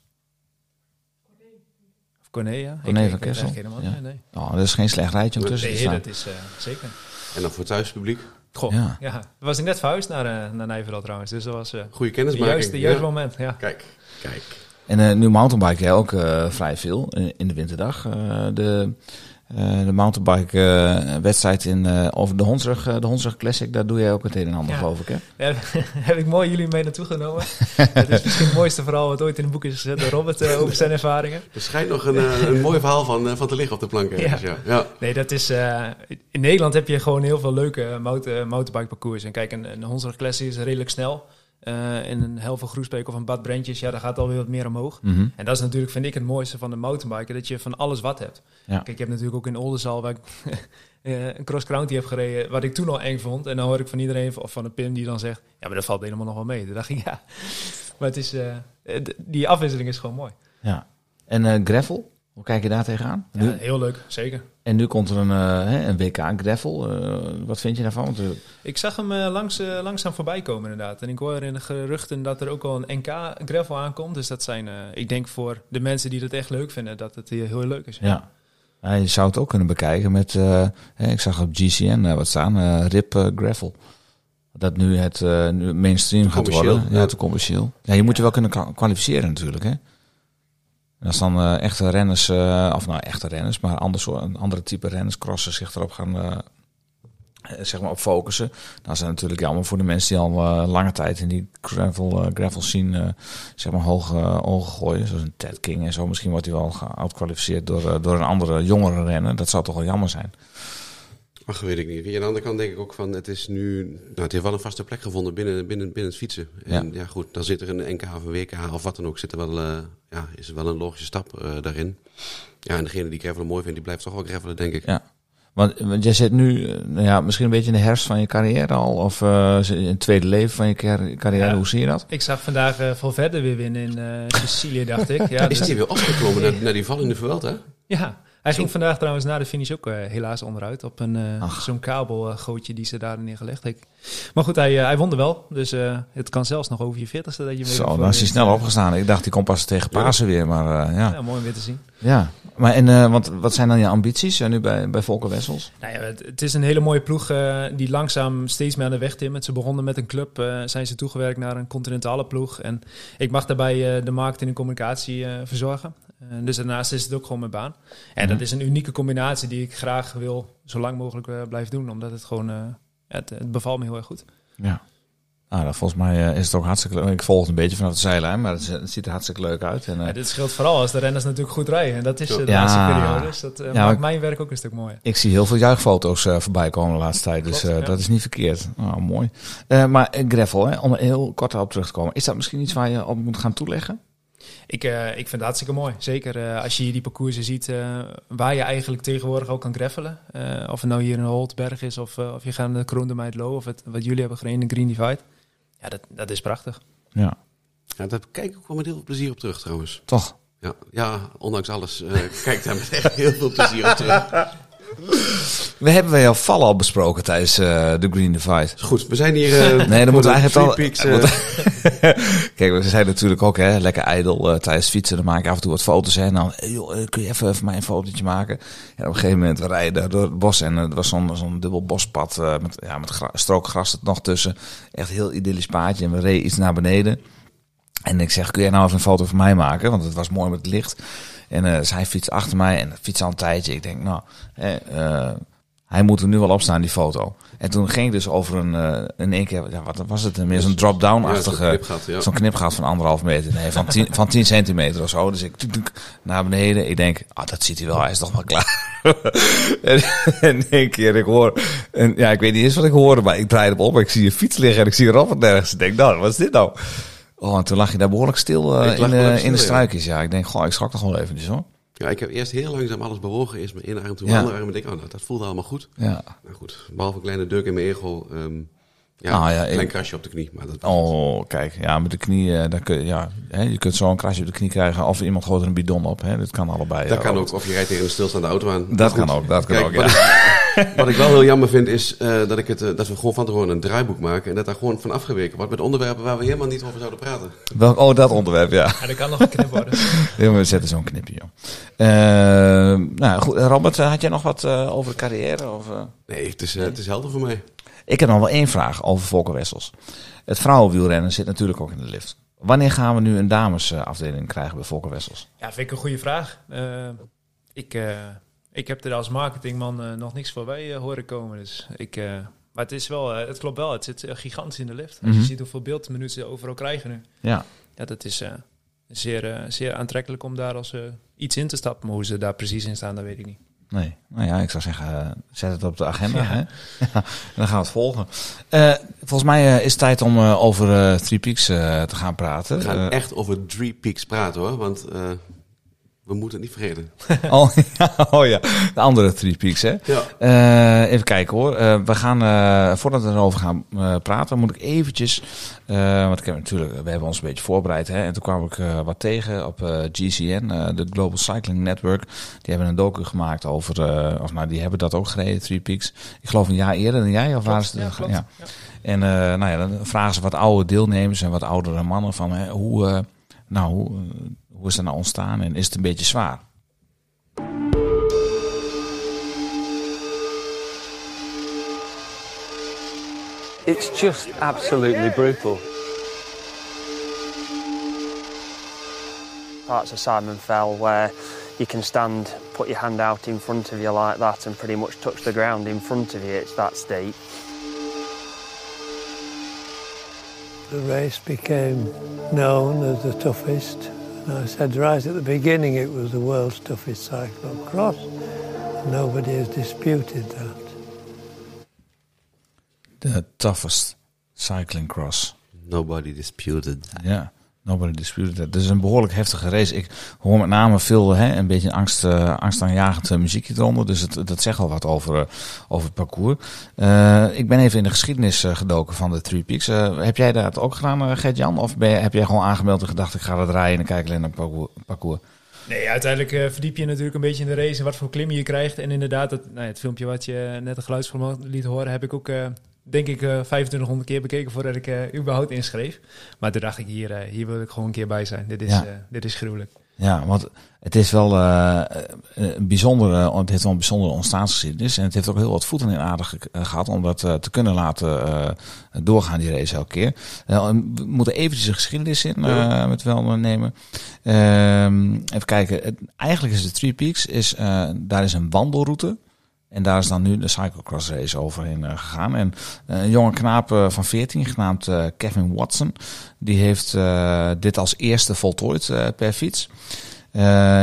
Corné Ik- van Kessel, eigenlijk ja. nee. Oh, dat is geen slecht rijtje om tussen te staan. dat is eh, zeker. En dan voor het thuispubliek. Goh, Ja. ja. Was ik net verhuisd naar, eh naar Nijverdal trouwens. Dus dat was eh Goede de kennismaking. juiste, juiste Ja. moment. Ja. Kijk, kijk. En eh, nu mountainbike jij ook eh, vrij veel in, in de winterdag. Eh, de eh, de mountainbike eh, wedstrijd in, eh, over de Hondsrug, de Hondsrug Classic, daar doe jij ook het een en ander Ja. geloof ik hè? Ja, heb ik mooi jullie mee naartoe genomen. Het is misschien het mooiste verhaal wat ooit in een boek is gezet door Robert over zijn ervaringen. Er schijnt nog een, een mooi verhaal van, van te liggen op de plank. ergens, Ja. Ja. Nee, dat is. eh, in Nederland heb je gewoon heel veel leuke motor, motorbike parcours. En kijk, een, een Hondsrug Classic is redelijk snel. Eh in een Helve Groesbeek of een Bad Brentjes, ja, daar gaat alweer wat meer omhoog. Mhm. En dat is natuurlijk, vind ik, het mooiste van de mountainbiker. Dat je van alles wat hebt. Ja. Kijk, je hebt natuurlijk ook in Oldenzaal, waar ik eh, een cross-country heb gereden, wat ik toen al eng vond. En dan hoor ik van iedereen, of van een Pim, die dan zegt, ja, maar dat valt helemaal nog wel mee. Toen dacht ik, ja. Maar het is, eh, die afwisseling is gewoon mooi. Ja. En eh, gravel, hoe kijk je daar tegenaan? Ja, Nu, heel leuk, zeker. en nu komt er een, eh, hè, een WK gravel. Eh, wat vind je daarvan? Want, eh, Ik zag hem langs, langzaam voorbij komen inderdaad. En ik hoor in de geruchten dat er ook al een NK gravel aankomt. Dus dat zijn, eh, ik denk voor de mensen die dat echt leuk vinden, dat het hier heel leuk is. ja. Ja, je zou het ook kunnen bekijken met, eh, hè, ik zag op GCN wat staan, RIP gravel. Dat nu het eh, nu mainstream gaat worden. ja. Te commercieel. Ja, je moet je wel kunnen kwa- kwalificeren natuurlijk. Hè? En als dan eh, echte renners, eh, of nou echte renners, maar ander soort, een andere type renners, crossers zich erop gaan eh, zeg maar op focussen. Dan het natuurlijk jammer voor de mensen die al lange tijd in die gravel, gravel scene zeg maar hoog ogen gooien. Zoals een Ted King en zo. Misschien wordt hij wel geoutkwalificeerd door, door een andere jongere renner. Dat zou toch wel jammer zijn. Ach, weet ik niet. Aan de andere kant denk ik ook van, het is nu... Nou, het heeft wel een vaste plek gevonden binnen, binnen, binnen het fietsen. En ja. goed, dan zit er een NK of een WK of wat dan ook, zit er wel, eh, ja, is er wel een logische stap eh, daarin. Ja, en degene die gravelen mooi vindt, die blijft toch wel gravelen, denk ik. Ja. Want, want jij zit nu, eh, nou ja, misschien een beetje in de herfst van je carrière al, of eh, in het tweede leven van je car- carrière. Ja. Hoe zie je dat? Ik zag vandaag uh, Valverde weer winnen in eh, Sicilië, dacht ik. Ja, is dus- die weer opgeklommen naar, naar die val in de Vuelta? hè? ja. Hij ging vandaag trouwens na de finish ook eh, helaas onderuit op een eh, zo'n kabelgootje die ze daar neergelegd heeft. Maar goed, hij, eh, hij won er wel. Dus het kan zelfs nog over je veertigste dat je mee Zo, dan is hij snel opgestaan. Ik dacht, die komt pas tegen Pasen weer, maar ja. Ja, mooi om weer te zien. ja. Maar en, want, wat zijn dan je ambities nu bij, bij Volker Wessels? Nou ja, het, het is een hele mooie ploeg die langzaam steeds meer aan de weg timmert. Ze begonnen met een club, zijn ze toegewerkt naar een continentale ploeg. En ik mag daarbij de markt en de communicatie verzorgen. Eh, dus daarnaast is het ook gewoon mijn baan. En dat is een unieke combinatie die ik graag wil zo lang mogelijk eh, blijven doen. Omdat het gewoon, eh, het, het bevalt me heel erg goed. Ja. Nou, dat, volgens mij is het ook hartstikke leuk. Ik volg het een beetje vanaf de zijlijn, maar het, het ziet er hartstikke leuk uit. En, Ja, dit scheelt vooral als de renners natuurlijk goed rijden. En dat is de Ja. laatste periode. Dus dat Ja, maakt mijn werk ook een stuk mooier. Ik zie heel veel juichfoto's eh, voorbij komen de laatste tijd, dus Klopt, dat is niet verkeerd. Nou, mooi. Maar gravel, hè, om er heel kort op terug te komen. Is dat misschien iets waar je op moet gaan toeleggen? Ik, eh, ik vind het hartstikke mooi. Zeker eh, als je hier die parcoursen ziet eh, waar je eigenlijk tegenwoordig ook kan greffelen. Eh, of het nou hier in Holtberg is of, of je gaat naar de Kroon de Meidlo of het, wat jullie hebben gereden in Green Divide. Ja, dat, dat is prachtig. Ja, Ja, daar kijk ik ook wel met heel veel plezier op terug trouwens. toch? Ja, ja ondanks alles eh kijk ik daar met echt heel veel plezier op terug. We hebben wij al val al besproken tijdens eh, de Green Divide. Is goed, we zijn hier... eh, Nee, dan moeten we eigenlijk al. Peaks, Kijk, we zijn natuurlijk ook hè, lekker ijdel eh, tijdens fietsen. Dan maak ik af en toe wat foto's. En dan, joh, eh, kun je even voor mij een fotootje maken? En op een gegeven moment, we rijden door het bos. En het was zo'n zo'n dubbel bospad eh, met, ja, met strook gras er nog tussen. Echt heel idyllisch paadje. En we reden iets naar beneden. En ik zeg, kun jij nou even een foto van mij maken? Want het was mooi met het licht. En eh zij fietst achter mij en fietst al een tijdje. Ik denk, nou, eh, hij moet er nu wel op staan, die foto. En toen ging het dus over een, eh, in één keer, ja, wat was het? Meer zo'n ja, drop-down-achtige, zo'n knipgat, ja. zo'n knipgat van anderhalf meter. Nee, van tien, van 10 centimeter of zo. Dus ik tuk, tuk, naar beneden. Ik denk, ah, dat ziet hij wel, hij is toch wel klaar. en, en in één keer, ik hoor, en, ja, ik weet niet eens wat ik hoorde, maar ik draai hem op. Ik zie een fiets liggen en ik zie Robert nergens. Ik denk, nou, wat is dit nou? Oh, en toen lag je daar behoorlijk stil eh, Ik lag in, de, behoorlijk in de stil, ja. struikjes. Ja, ik denk, goh, ik schrok toch wel eventjes hoor. Ja, ik heb eerst heel langzaam alles bewogen. Eerst mijn ene arm, toen mijn andere arm. En ik denk, oh, nou, dat voelde allemaal goed. Ja. Nou goed, behalve een kleine deuk in mijn ego. ehm, ja, Ah, ja, een klein ik- krasje op de knie. Maar dat. Oh, kijk, ja, met de knie, eh, daar kun, je- ja, hè, je kunt zo een krasje op de knie krijgen of iemand gooit er een bidon op. Hè, dat kan allebei. dat kan ook. Of je rijdt tegen een stilstaande auto aan. Dat kan ook, dat kan Kijk, ook, ja. wat ik wel heel jammer vind is eh, dat, ik het, eh, dat we gewoon van tevoren een draaiboek maken. En dat daar gewoon van afgeweken wordt met onderwerpen waar we helemaal niet over zouden praten. Welk, oh, dat onderwerp, ja. Ja, dat kan nog geknipt worden. Ja, We zetten zo'n knipje, joh. Eh, nou, goed, Robert, had jij nog wat eh, over de carrière? Of, eh? Nee, het is, het is helder voor mij. Ik heb nog wel één vraag over Volker Wessels. Het vrouwenwielrennen zit natuurlijk ook in de lift. Wanneer gaan we nu een damesafdeling krijgen bij Volker Wessels? Ja, vind ik een goede vraag. Ik, eh, ik heb er als marketingman eh, nog niks voorbij eh, horen komen. Dus ik, eh, maar het is wel, het klopt wel. Het zit gigantisch in de lift. Als Mhm. je ziet hoeveel beeldminuten ze overal krijgen nu. Ja, Ja, dat is eh, zeer, zeer aantrekkelijk om daar als iets in te stappen. Maar hoe ze daar precies in staan, dat weet ik niet. nee. Nou ja, ik zou zeggen, zet het op de agenda. Hè? Ja, dan gaan we het volgen. Eh, volgens mij is het tijd om over Three Peaks te gaan praten. We gaan echt over Three Peaks praten hoor. Want eh, we moeten het niet vergeten. oh, ja, oh ja, de andere Three Peaks, hè? Ja. Eh, even kijken hoor. Eh, we gaan, eh, voordat we erover gaan praten, moet ik eventjes. want ik heb natuurlijk, we hebben ons een beetje voorbereid. Hè, en toen kwam ik wat tegen op GCN, de Global Cycling Network. Die hebben een docu gemaakt over, of nou, die hebben dat ook gereden, Three Peaks. Ik geloof een jaar eerder dan jij, of waren ze? ja, klopt. ja. En nou ja, dan vragen ze wat oude deelnemers en wat oudere mannen van hè, hoe, nou, hoe, hoe is dat nou ontstaan en is het een beetje zwaar? It's just absolutely brutal. Parts of Simon Fell where you can stand, put your hand out in front of you like that, and pretty much touch the ground in front of you. It's that steep. The race became known as the toughest. I said right at the beginning it was the world's toughest cyclocross. Nobody has disputed that. The toughest cycling cross. Nobody disputed that. Yeah. Nobody disputed that. Het is een behoorlijk heftige race. Ik hoor met name veel, hè, een beetje angst, uh, angstaanjagend uh, muziekje eronder. Dus het, dat zegt al wat over, uh, over het parcours. Ik ben even in de geschiedenis gedoken van de Three Peaks. Heb jij dat ook gedaan, Gert-Jan? Of ben heb jij gewoon aangemeld en gedacht, ik ga dat rijden en dan kijk alleen naar parcours? parcours? Nee, uiteindelijk verdiep je natuurlijk een beetje in de race en wat voor klimmen je krijgt. En inderdaad, dat, nou, het filmpje wat je net een geluidsformaat liet horen, heb ik ook, denk ik, uh, 2500 keer bekeken voordat ik uh, überhaupt inschreef. Maar toen dacht ik, hier, uh, hier wil ik gewoon een keer bij zijn. Dit is, Ja. dit is gruwelijk. Ja, want het is wel uh, een bijzondere, het heeft wel een bijzondere ontstaansgeschiedenis. En het heeft ook heel wat voeten in aarde ge gehad om dat uh, te kunnen laten uh, doorgaan, die race elke keer. We moeten eventjes de geschiedenis in met wel nemen. Uh, even kijken, het, eigenlijk is de Three Peaks, is, daar is een wandelroute. En daar is dan nu de cyclocross race overheen uh, gegaan. En uh, een jonge knaap uh, van 14, genaamd Kevin Watson, die heeft dit als eerste voltooid per fiets.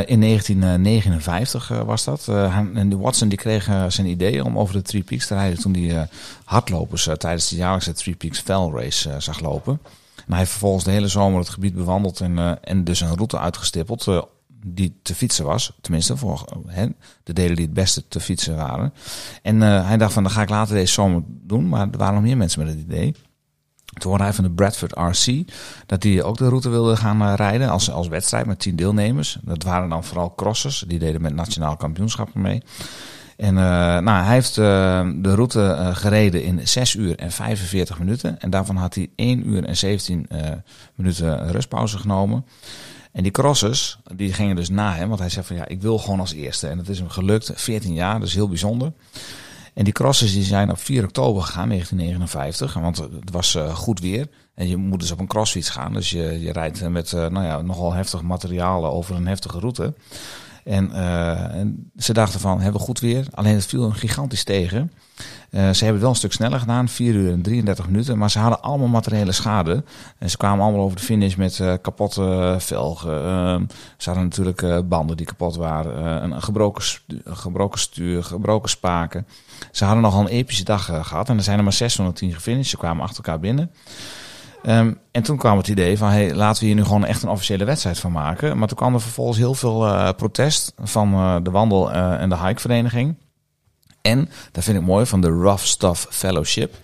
In 1959 uh, was dat. En die Watson die kreeg zijn idee om over de Three Peaks te rijden toen hij hardlopers tijdens de jaarlijkse Three Peaks Fell Race zag lopen. En hij heeft vervolgens de hele zomer het gebied bewandeld en, en dus een route uitgestippeld die te fietsen was. Tenminste, voor hè, de delen die het beste te fietsen waren. En uh, hij dacht van, dan ga ik later deze zomer doen. Maar er waren nog meer mensen met het idee. Toen hoorde hij van de Bradford RC dat die ook de route wilde gaan uh, rijden als, als wedstrijd met tien deelnemers. Dat waren dan vooral crossers, die deden met nationaal kampioenschappen mee. En nou, hij heeft de route gereden in 6 uur en 45 minuten. En daarvan had hij 1 uur en 17 minuten rustpauze genomen. En die crossers, die gingen dus na hem, want hij zei van ja, ik wil gewoon als eerste. En dat is hem gelukt, 14 jaar, dus heel bijzonder. En die crossers die zijn op 4 oktober gegaan, 1959, want het was uh, goed weer. En je moet dus op een crossfiets gaan, dus je, je rijdt met uh, nou ja, nogal heftig materialen over een heftige route. En, en ze dachten van, hebben we goed weer, alleen het viel een gigantisch tegen. Uh, ze hebben het wel een stuk sneller gedaan, 4 uur en 33 minuten. Maar ze hadden allemaal materiële schade. En ze kwamen allemaal over de finish met uh, kapotte velgen. Uh, ze hadden natuurlijk uh, banden die kapot waren. een gebroken, stu gebroken stuur, gebroken spaken. Ze hadden nogal een epische dag gehad. En er zijn er maar 610 gefinished. Ze kwamen achter elkaar binnen. Um, en toen kwam het idee van, hey, laten we hier nu gewoon echt een officiële wedstrijd van maken. Maar toen kwam er vervolgens heel veel protest van de wandel- en de hikevereniging. En, dat vind ik mooi, van de Rough Stuff Fellowship.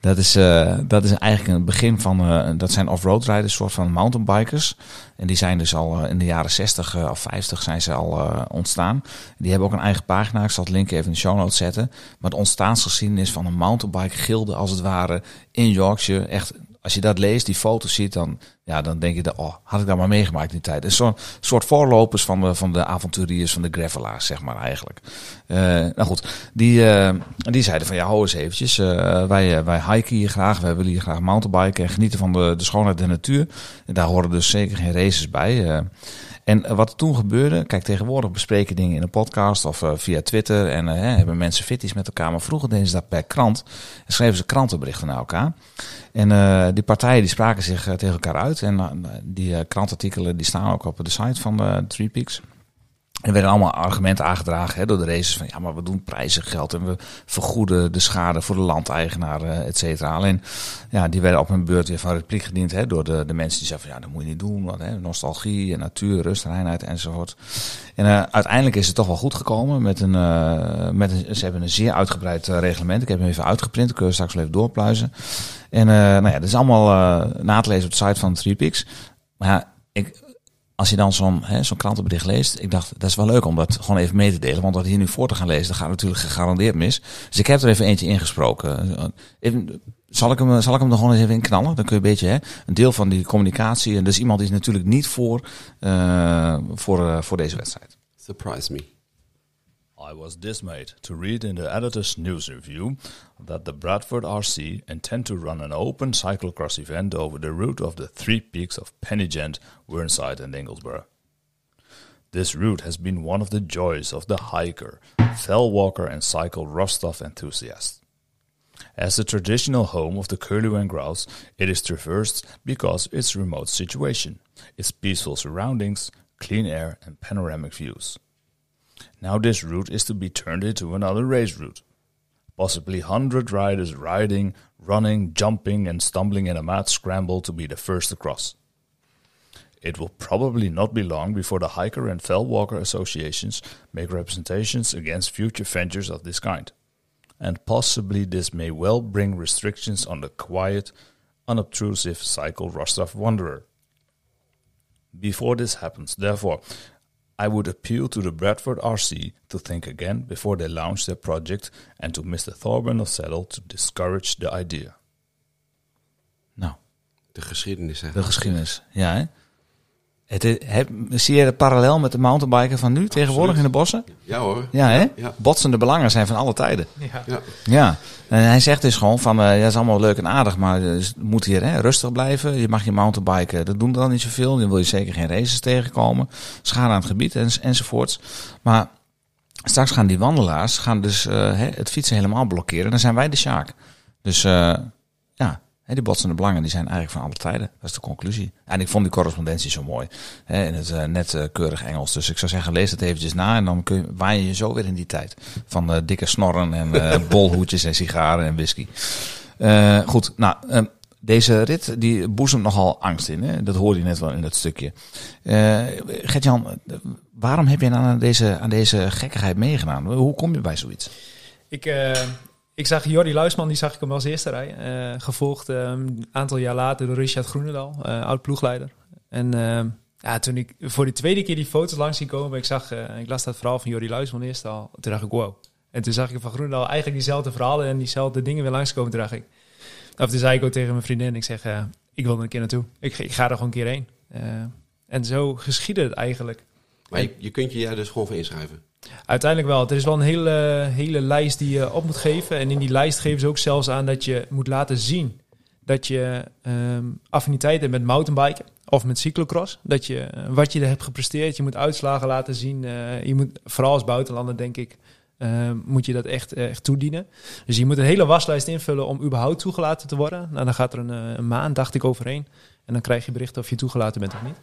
Dat is, uh, dat is eigenlijk het begin van, uh, dat zijn off-road rijders, soort van mountainbikers. En die zijn dus al uh, in de jaren 60 uh, of 50 zijn ze al ontstaan. Die hebben ook een eigen pagina, ik zal het link even in de show notes zetten. Maar de ontstaansgeschiedenis van een mountainbike gilde als het ware in Yorkshire. Echt, als je dat leest, die foto's ziet, dan, ja, dan denk je, dat, oh, had ik dat maar meegemaakt in die tijd. Een soort, soort voorlopers van de, van de avonturiers, van de gravelaars, zeg maar eigenlijk. Uh, nou goed, die, uh, die zeiden van, ja, hou eens eventjes. Uh, wij, wij hiken hier graag, wij willen hier graag mountainbiken en genieten van de, de schoonheid der natuur. En daar horen dus zeker geen races bij. En wat er toen gebeurde, kijk, tegenwoordig bespreken dingen in een podcast of uh, via Twitter en uh, hebben mensen fitties met elkaar. Maar vroeger deden ze dat per krant en schreven ze krantenberichten naar elkaar. En die partijen die spraken zich tegen elkaar uit. En die krantartikelen die staan ook op de site van de Three Peaks. Er werden allemaal argumenten aangedragen hè, door de races van ja, maar we doen prijzen geld en we vergoeden de schade voor de landeigenaren, et cetera. Alleen ja, die werden op hun beurt weer van repliek gediend hè, door de, de mensen die zeiden van ja, dat moet je niet doen. Want, hè, nostalgie en natuur, rust, reinheid enzovoort. En uh, uiteindelijk is het toch wel goed gekomen met een, uh, met ze hebben een zeer uitgebreid reglement. Ik heb hem even uitgeprint, ik kun je straks wel even doorpluizen. En nou ja, dat is allemaal na te lezen op de site van Three Peaks. Maar ja, ik, als je dan zo'n zo'n krantenbericht leest, ik dacht, dat is wel leuk om dat gewoon even mee te delen. Want wat hier nu voor te gaan lezen, dat gaat natuurlijk gegarandeerd mis. Dus ik heb er even eentje ingesproken. Zal, ik hem, zal ik hem er gewoon eens even in knallen? Dan kun je een beetje hè, een deel van die communicatie. En dus iemand is natuurlijk niet voor, uh, voor, uh, voor deze wedstrijd. Surprise me. I was dismayed to read in the editor's news review that the Bradford RC intend to run an open cyclocross event over the route of the three peaks of Pennygent, Wernside, and Inglesborough. This route has been one of the joys of the hiker, fell walker, and cycle stuff enthusiast. As the traditional home of the curlew and grouse, it is traversed because its remote situation, its peaceful surroundings, clean air, and panoramic views. Now this route is to be turned into another race route. Possibly 100 riders riding, running, jumping, and stumbling in a mad scramble to be the first across. It will probably not be long before the hiker and fell walker associations make representations against future ventures of this kind. And possibly this may well bring restrictions on the quiet, unobtrusive cycle Rostov Wanderer. Before this happens, therefore, I would appeal to the Bradford RC to think again before they launch their project and to Mr. Thorburn of Saddle to discourage the idea. Nou, De geschiedenis, hè. de geschiedenis. Ja, hè? Het, is- heb, zie je de parallel met de mountainbiker van nu tegenwoordig in de bossen? Ja hoor. Ja, hè? Ja. Botsende belangen zijn van alle tijden. Ja. Ja. Ja, en hij zegt dus gewoon van, eh, ja, dat is allemaal leuk en aardig, maar eh, je moet hier hè, rustig blijven. Je mag je mountainbiken, dat doen dan niet zoveel. Dan wil je zeker geen races tegenkomen. Schade aan het gebied en, enzovoorts. Maar straks gaan die wandelaars gaan dus eh, hè, het fietsen helemaal blokkeren. Dan zijn wij de sjaak. Dus eh, hè, die botsende belangen die zijn eigenlijk van alle tijden. Dat is de conclusie. En ik vond die correspondentie zo mooi. Hè, in het eh, net eh, keurig Engels. Dus ik zou zeggen, lees het eventjes na. En dan kun je, waai je je zo weer in die tijd. Van eh, dikke snorren en bolhoedjes en sigaren en whisky. Eh, goed, nou, eh, deze rit die boezemt nogal angst in. Hè? Dat hoorde je net wel in dat stukje. Eh Gert-Jan, waarom heb je nou aan deze, aan deze gekkigheid meegedaan? Hoe kom je bij zoiets? Ik, eh, ik zag Jordi Luisman, die zag ik hem als eerste rijden. Eh, gevolgd eh, een aantal jaar later door Richard Groenendal, eh, oud ploegleider. En ja, toen ik voor de tweede keer die foto's langs zie komen, ik, zag, ik las dat verhaal van Jordi Luisman eerst al. Toen dacht ik, wow. En toen zag ik van Groenendal eigenlijk diezelfde verhalen en diezelfde dingen weer langskomen. Toen dacht ik, of toen zei ik ook tegen mijn vriendin, ik zeg, ik wil er een keer naartoe. Ik, ik ga er gewoon een keer heen. En zo geschiedde het eigenlijk. Maar je, je kunt je jij dus gewoon voor inschrijven. Uiteindelijk wel. Er is wel een hele, hele lijst die je op moet geven. En in die lijst geven ze ook zelfs aan dat je moet laten zien dat je ehm, affiniteit hebt met mountainbiken of met cyclocross. Dat je eh, wat je hebt gepresteerd, je moet uitslagen laten zien. Eh, je moet, vooral als buitenlander denk ik, eh, moet je dat echt, eh, echt toedienen. Dus je moet een hele waslijst invullen om überhaupt toegelaten te worden. Nou, dan gaat er een, een maand, dacht ik, overheen. En dan krijg je bericht of je toegelaten bent of niet.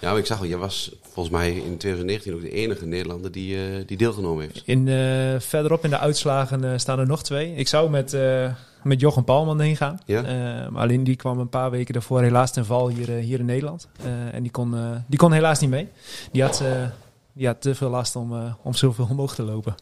Ja, maar ik zag al, jij was volgens mij in 2019 ook de enige Nederlander die, eh, die deelgenomen heeft. In, eh, verderop in de uitslagen eh, staan er nog twee. Ik zou met, met Jochem Palman heen gaan. Ja? Maar alleen die kwam een paar weken daarvoor helaas ten val hier, hier in Nederland. En die kon, die kon helaas niet mee. Die had, die had te veel last om, om zoveel omhoog te lopen.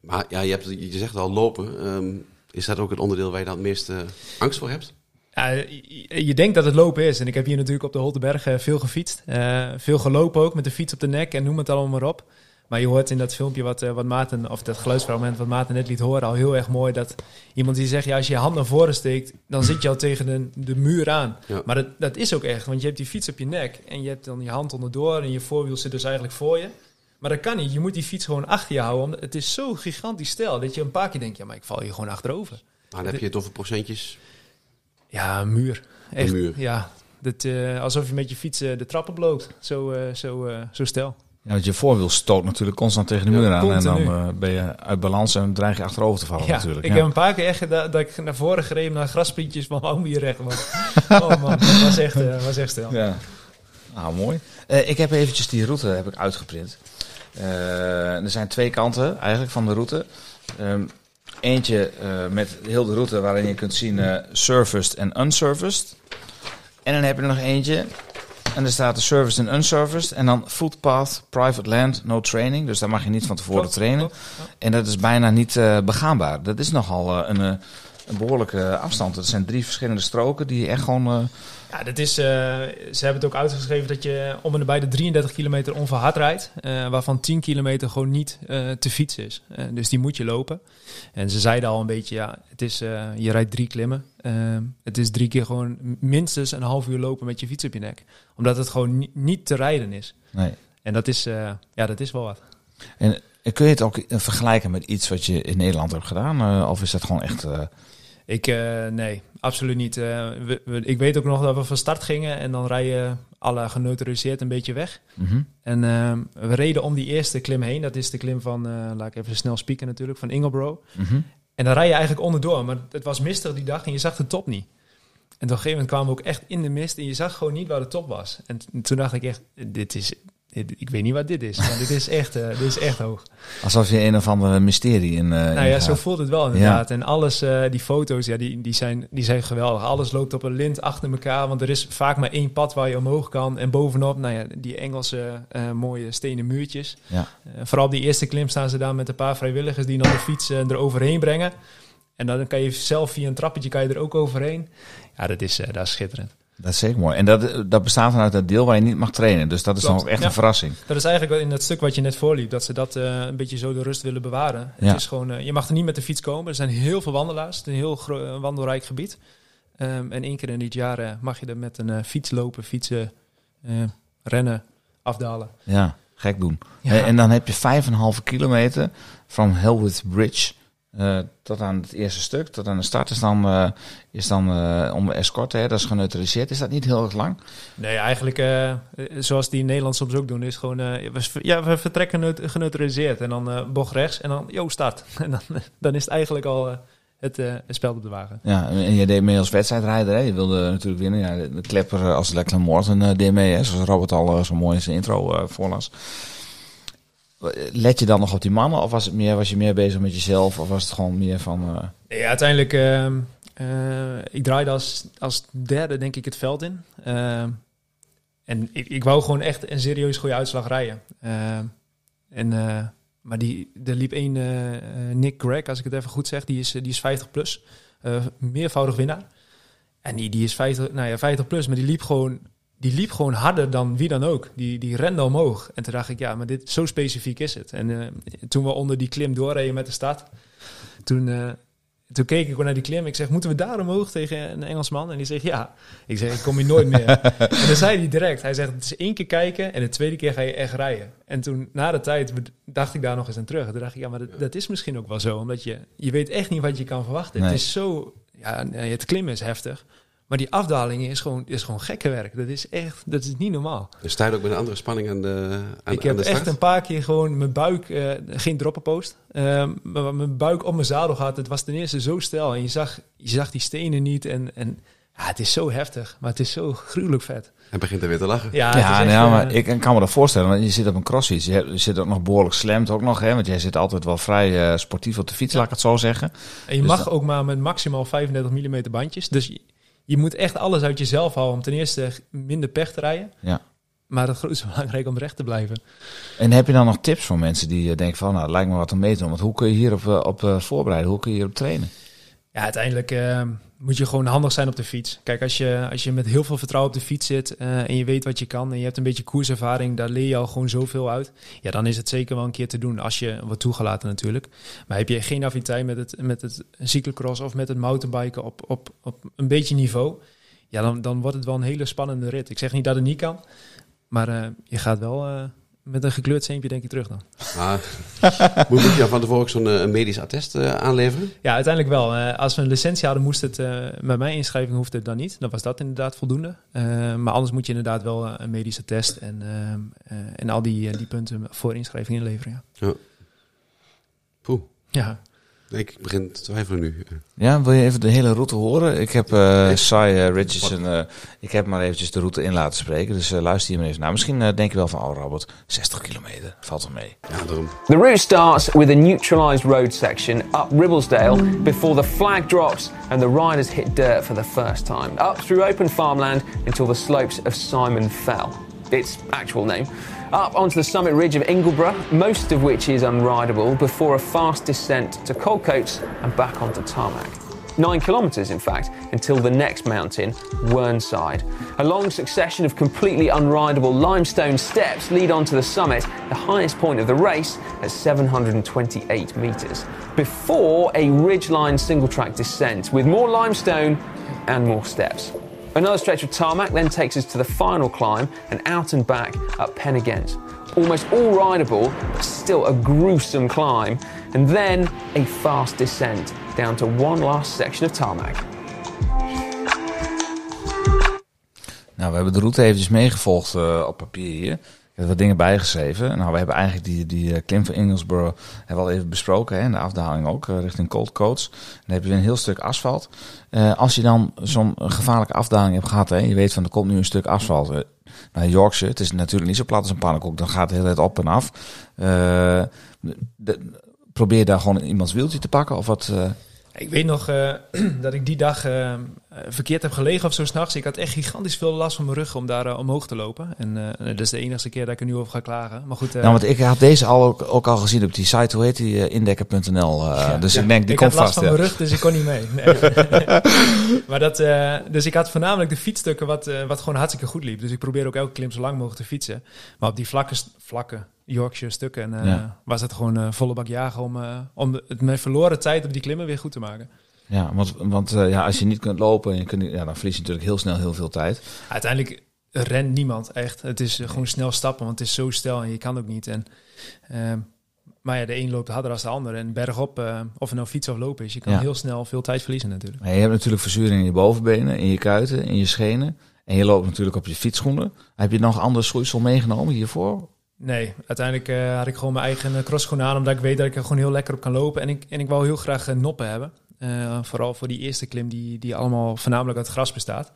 Maar ja, je, hebt, je zegt al lopen. Ehm, is dat ook het onderdeel waar je dan het meeste angst voor hebt? Ja, je, denkt dat het lopen is. En ik heb hier natuurlijk op de Holteberg eh, veel gefietst. Eh, veel gelopen ook, met de fiets op de nek en noem het allemaal maar op. Maar je hoort in dat filmpje wat, eh, wat Maarten, of dat geluidsfragment wat Maarten net liet horen, al heel erg mooi dat iemand die zegt, ja, als je je hand naar voren steekt, dan zit je al tegen de, de muur aan. Ja. Maar dat, dat is ook echt, want je hebt die fiets op je nek en je hebt dan je hand onderdoor en je voorwiel zit dus eigenlijk voor je. Maar dat kan niet. Je moet die fiets gewoon achter je houden. Het is zo gigantisch stijl dat je een paar keer denkt, ja, maar ik val hier gewoon achterover. Maar dan heb je het over procentjes. Ja, een muur. Echt, muur. Ja, dat, eh, alsof je met je fiets eh, de trappen bloot. Zo, eh, zo, eh, zo stel. Ja, want je voorwiel stoot natuurlijk constant tegen de muur aan. En dan eh, ben je uit balans en dreig je achterover te vallen Ja, natuurlijk. ik ja. heb een paar keer echt gedaan dat ik naar voren gereden naar grasprietjes van me hier recht. Man. oh man, dat was echt, eh, was echt stel. Ja. Nou, mooi. Eh, ik heb eventjes die route heb ik uitgeprint. Eh, er zijn twee kanten eigenlijk van de route. Ehm, eentje eh, met heel de route waarin je kunt zien eh surfaced en unsurfaced. En dan heb je er nog eentje. En er staat de surfaced en unsurfaced. En dan footpath, private land, no training. Dus daar mag je niet van tevoren trainen. En dat is bijna niet eh, begaanbaar. Dat is nogal een, een behoorlijke afstand. Dat zijn drie verschillende stroken die je echt gewoon... Ja, dat is, eh, ze hebben het ook uitgeschreven dat je om en bij de 33 kilometer onverhard rijdt. eh, waarvan 10 kilometer gewoon niet eh, te fietsen is. Dus die moet je lopen. En ze zeiden al een beetje, ja, het is, je rijdt drie klimmen. Eh, het is drie keer gewoon minstens een half uur lopen met je fiets op je nek. Omdat het gewoon ni- niet te rijden is. nee. En dat is, ja, dat is wel wat. En kun je het ook vergelijken met iets wat je in Nederland hebt gedaan? Of is dat gewoon echt... Ik, nee, absoluut niet. Eh, we, we- ik weet ook nog dat we van start gingen en dan rij je alle geneutraliseerd een beetje weg. mhm. En ehm, we reden om die eerste klim heen. Dat is de klim van, eh, laat ik even snel spieken natuurlijk, van Inglebro. Mhm. En dan rij je eigenlijk onderdoor, maar het was mistig die dag en je zag de top niet. En op een gegeven moment kwamen we ook echt in de mist en je zag gewoon niet waar de top was. En toen dacht ik echt, dit is dit- ik weet niet wat dit is, maar dit is echt, eh, dit is echt hoog. Alsof je een of andere mysterie in. eh Nou ja, zo voelt het wel inderdaad. En alles, eh, die foto's, ja, die, die, zijn, die zijn geweldig. Alles loopt op een lint achter elkaar, want er is vaak maar één pad waar je omhoog kan. En bovenop, nou ja, die Engelse mooie stenen muurtjes. Ja. Vooral op die eerste klim staan ze daar met een paar vrijwilligers die dan de fiets eh, er overheen brengen. En dan kan je zelf via een trappetje kan je er ook overheen. Ja, dat is, dat is schitterend. Dat is zeker mooi. En dat, dat bestaat dan uit het deel waar je niet mag trainen. Dus dat is Klopt, dan ook echt ja. een verrassing. Dat is eigenlijk wel in dat stuk wat je net voorliep, dat ze dat eh, een beetje zo de rust willen bewaren. Ja. Het is gewoon, eh, je mag er niet met de fiets komen. Er zijn heel veel wandelaars. Het is een heel eh, wandelrijk gebied. Ehm, en één keer in dit jaar mag je er met een fiets lopen, fietsen, rennen, afdalen. Ja, gek doen. Ja. En, dan heb je 5,5 kilometer van Hellwood Bridge eh, tot aan het eerste stuk, tot aan de start. Is dan, eh, is dan eh, om escorten, hè, dat is geneutraliseerd. Is dat niet heel erg lang? Nee, eigenlijk zoals die in Nederland soms ook doen, is gewoon, we, ja, we vertrekken neut- geneutraliseerd. En dan bocht rechts en dan, yo, start. En dan, dan is het eigenlijk al het, spel op de wagen. Ja, en je deed mee als wedstrijdrijder. Hè? Je wilde natuurlijk winnen. Ja, de, klepper als Lachlan Morton deed mee. Hè? Zoals Robert al zo mooi in zijn intro voorlas. Let je dan nog op die mannen? Of was, het meer, was je meer bezig met jezelf? Of was het gewoon meer van... eh, Ja, uiteindelijk, ehm, eh, ik draaide als, als derde denk ik het veld in. Ehm, en ik, ik wou gewoon echt een serieus goede uitslag rijden. Ehm, en, eh, maar die, er liep één, eh, eh, Nick Gregg, als ik het even goed zeg, die is, die is 50 plus. Eh, meervoudig winnaar. En die, die is 50, nou ja, 50 plus, maar die liep gewoon... Die liep gewoon harder dan wie dan ook. Die, die rende omhoog. En toen dacht ik, ja, maar dit, zo specifiek is het. En eh, toen we onder die klim doorreden met de stad, toen, eh, toen keek ik gewoon naar die klim. Ik zeg, moeten we daar omhoog tegen een Engelsman? En die zegt, ja. Ik zeg, ik kom hier nooit meer. en dan zei hij direct, hij zegt, het is één keer kijken en de tweede keer ga je echt rijden. En toen, na de tijd, dacht ik daar nog eens aan terug. En toen dacht ik, ja, maar dat, dat is misschien ook wel zo. Omdat je, je weet echt niet wat je kan verwachten. Nee. Het is zo, ja, het klimmen is heftig. Maar die afdaling is gewoon, is gewoon gekke werk. Dat is echt, dat is niet normaal. Er staat ook met een andere spanning aan de, aan, ik aan heb de start. echt een paar keer gewoon mijn buik, eh, geen droppenpost, eh, maar mijn buik op mijn zadel gehad. Het was ten eerste zo stijl en je zag, je zag die stenen niet. En, en ja, het is zo heftig, maar het is zo gruwelijk vet. En begint er weer te lachen. Ja, Ja, echt, nou, eh, maar ik kan me dat voorstellen. Want je zit op een crossfiets. Je, zit ook nog behoorlijk slammed ook nog. Hè, want jij zit altijd wel vrij eh, sportief op de fiets, laat ik het zo zeggen. En je Dus mag dan- ook maar met maximaal 35 mm bandjes. Dus je, moet echt alles uit jezelf houden om ten eerste minder pech te rijden. Ja. Maar het grootste belangrijk om recht te blijven. En heb je dan nog tips voor mensen die eh, denken van... Nou, lijkt me wat om mee te doen. Want hoe kun je hierop op, op eh, voorbereiden? Hoe kun je hierop trainen? Ja, uiteindelijk eh, moet je gewoon handig zijn op de fiets. Kijk, als je, als je met heel veel vertrouwen op de fiets zit eh, en je weet wat je kan en je hebt een beetje koerservaring, daar leer je al gewoon zoveel uit. Ja, dan is het zeker wel een keer te doen als je wordt toegelaten natuurlijk. Maar heb je geen affiniteit met het, met het cyclocross of met het mountainbiken op, op, op een beetje niveau, ja, dan, dan wordt het wel een hele spannende rit. Ik zeg niet dat het niet kan, maar eh, je gaat wel eh, met een gekleurd zeempje denk ik terug dan. Maar, moet, je van tevoren ook zo'n eh, een medisch attest eh, aanleveren? Ja, uiteindelijk wel. Eh, als we een licentie hadden, moest het met mijn inschrijving hoefde het dan niet. Dan was dat inderdaad voldoende. Maar anders moet je inderdaad wel een medische test en, en al die, die punten voor inschrijving inleveren. Ja. Ja. Poeh. Ja. Ik begin te twijfelen nu. Ja, wil je even de hele route horen? Ik heb uh, Cy Richardson, uh, ik heb maar eventjes de route in laten spreken. Dus uh, luister hier maar even naar. Misschien uh, denk je wel van, oh Robert, 60 kilometer, valt wel mee. Ja, daarom. The route starts with a neutralised road section up Ribblesdale before the flag drops and the riders hit dirt for the first time. Up through open farmland until the slopes of Simon Fell. Its actual name. Up onto the summit ridge of Ingleborough, most of which is unrideable, before a fast descent to Coldcoats and back onto tarmac. Nine kilometres, in fact, until the next mountain, Wernside. A long succession of completely unrideable limestone steps lead onto the summit, the highest point of the race at 728 metres, before a ridgeline single track descent with more limestone and more steps. Another stretch of tarmac then takes us to the final climb and out and back up Pennygent. Almost all rideable, but still a gruesome climb. And then a fast descent down to one last section of tarmac. Nou, we hebben de route eventjes meegevolgd uh, op papier hier. Ik wat dingen bijgeschreven. Nou, we hebben eigenlijk die, die uh, klim van Inglesborough hebben we al even besproken. En de afdaling ook, uh, richting Cold Coats. Dan heb je een heel stuk asfalt. Uh, als je dan zo'n gevaarlijke afdaling hebt gehad, hè, je weet van er komt nu een stuk asfalt. naar Yorkshire. Het is natuurlijk niet zo plat als een pannenkoek. Dan gaat het hele tijd op en af. Eh, de- probeer daar gewoon iemands wieltje te pakken? Of wat? eh? Ik weet nog eh, dat ik die dag eh, eh, verkeerd heb gelegen of zo s'nachts. Ik had echt gigantisch veel last van mijn rug om daar eh, omhoog te lopen. En eh, dat is de enige keer dat ik er nu over ga klagen. Maar goed, eh, nou, want ik had deze al ook, ook al gezien op die site. Hoe heet die? eh, Indekker.nl. eh, dus ik denk, die ik komt had last vast. van ja. mijn rug, dus ik kon niet mee. Nee. maar dat, eh, dus ik had voornamelijk de fietsstukken wat, eh, wat gewoon hartstikke goed liep. Dus ik probeer ook elke klim zo lang mogelijk te fietsen. Maar op die vlakke, vlakke Yorkshire stukken eh, was het gewoon eh, volle bak jagen om, eh, om het mijn verloren tijd op die klimmen weer goed te maken. Ja, want, want eh, ja, als je niet kunt lopen, en je kunt, ja, dan verlies je natuurlijk heel snel heel veel tijd. Uiteindelijk rent niemand echt. Het is eh, gewoon snel stappen, want het is zo stel en je kan ook niet. En, ehm, maar ja, de een loopt harder dan de ander. En bergop, eh, of het nou fietsen of lopen is, je kan Ja. heel snel veel tijd verliezen natuurlijk. Maar je hebt natuurlijk verzuring in je bovenbenen, in je kuiten, in je schenen. En je loopt natuurlijk op je fietsschoenen. Heb je nog andere schoeisel meegenomen hiervoor? Nee, uiteindelijk had ik gewoon mijn eigen crossschoenen aan, omdat ik weet dat ik er gewoon heel lekker op kan lopen. En ik, en ik wou heel graag noppen hebben. Eh, vooral voor die eerste klim die, die allemaal voornamelijk uit gras bestaat.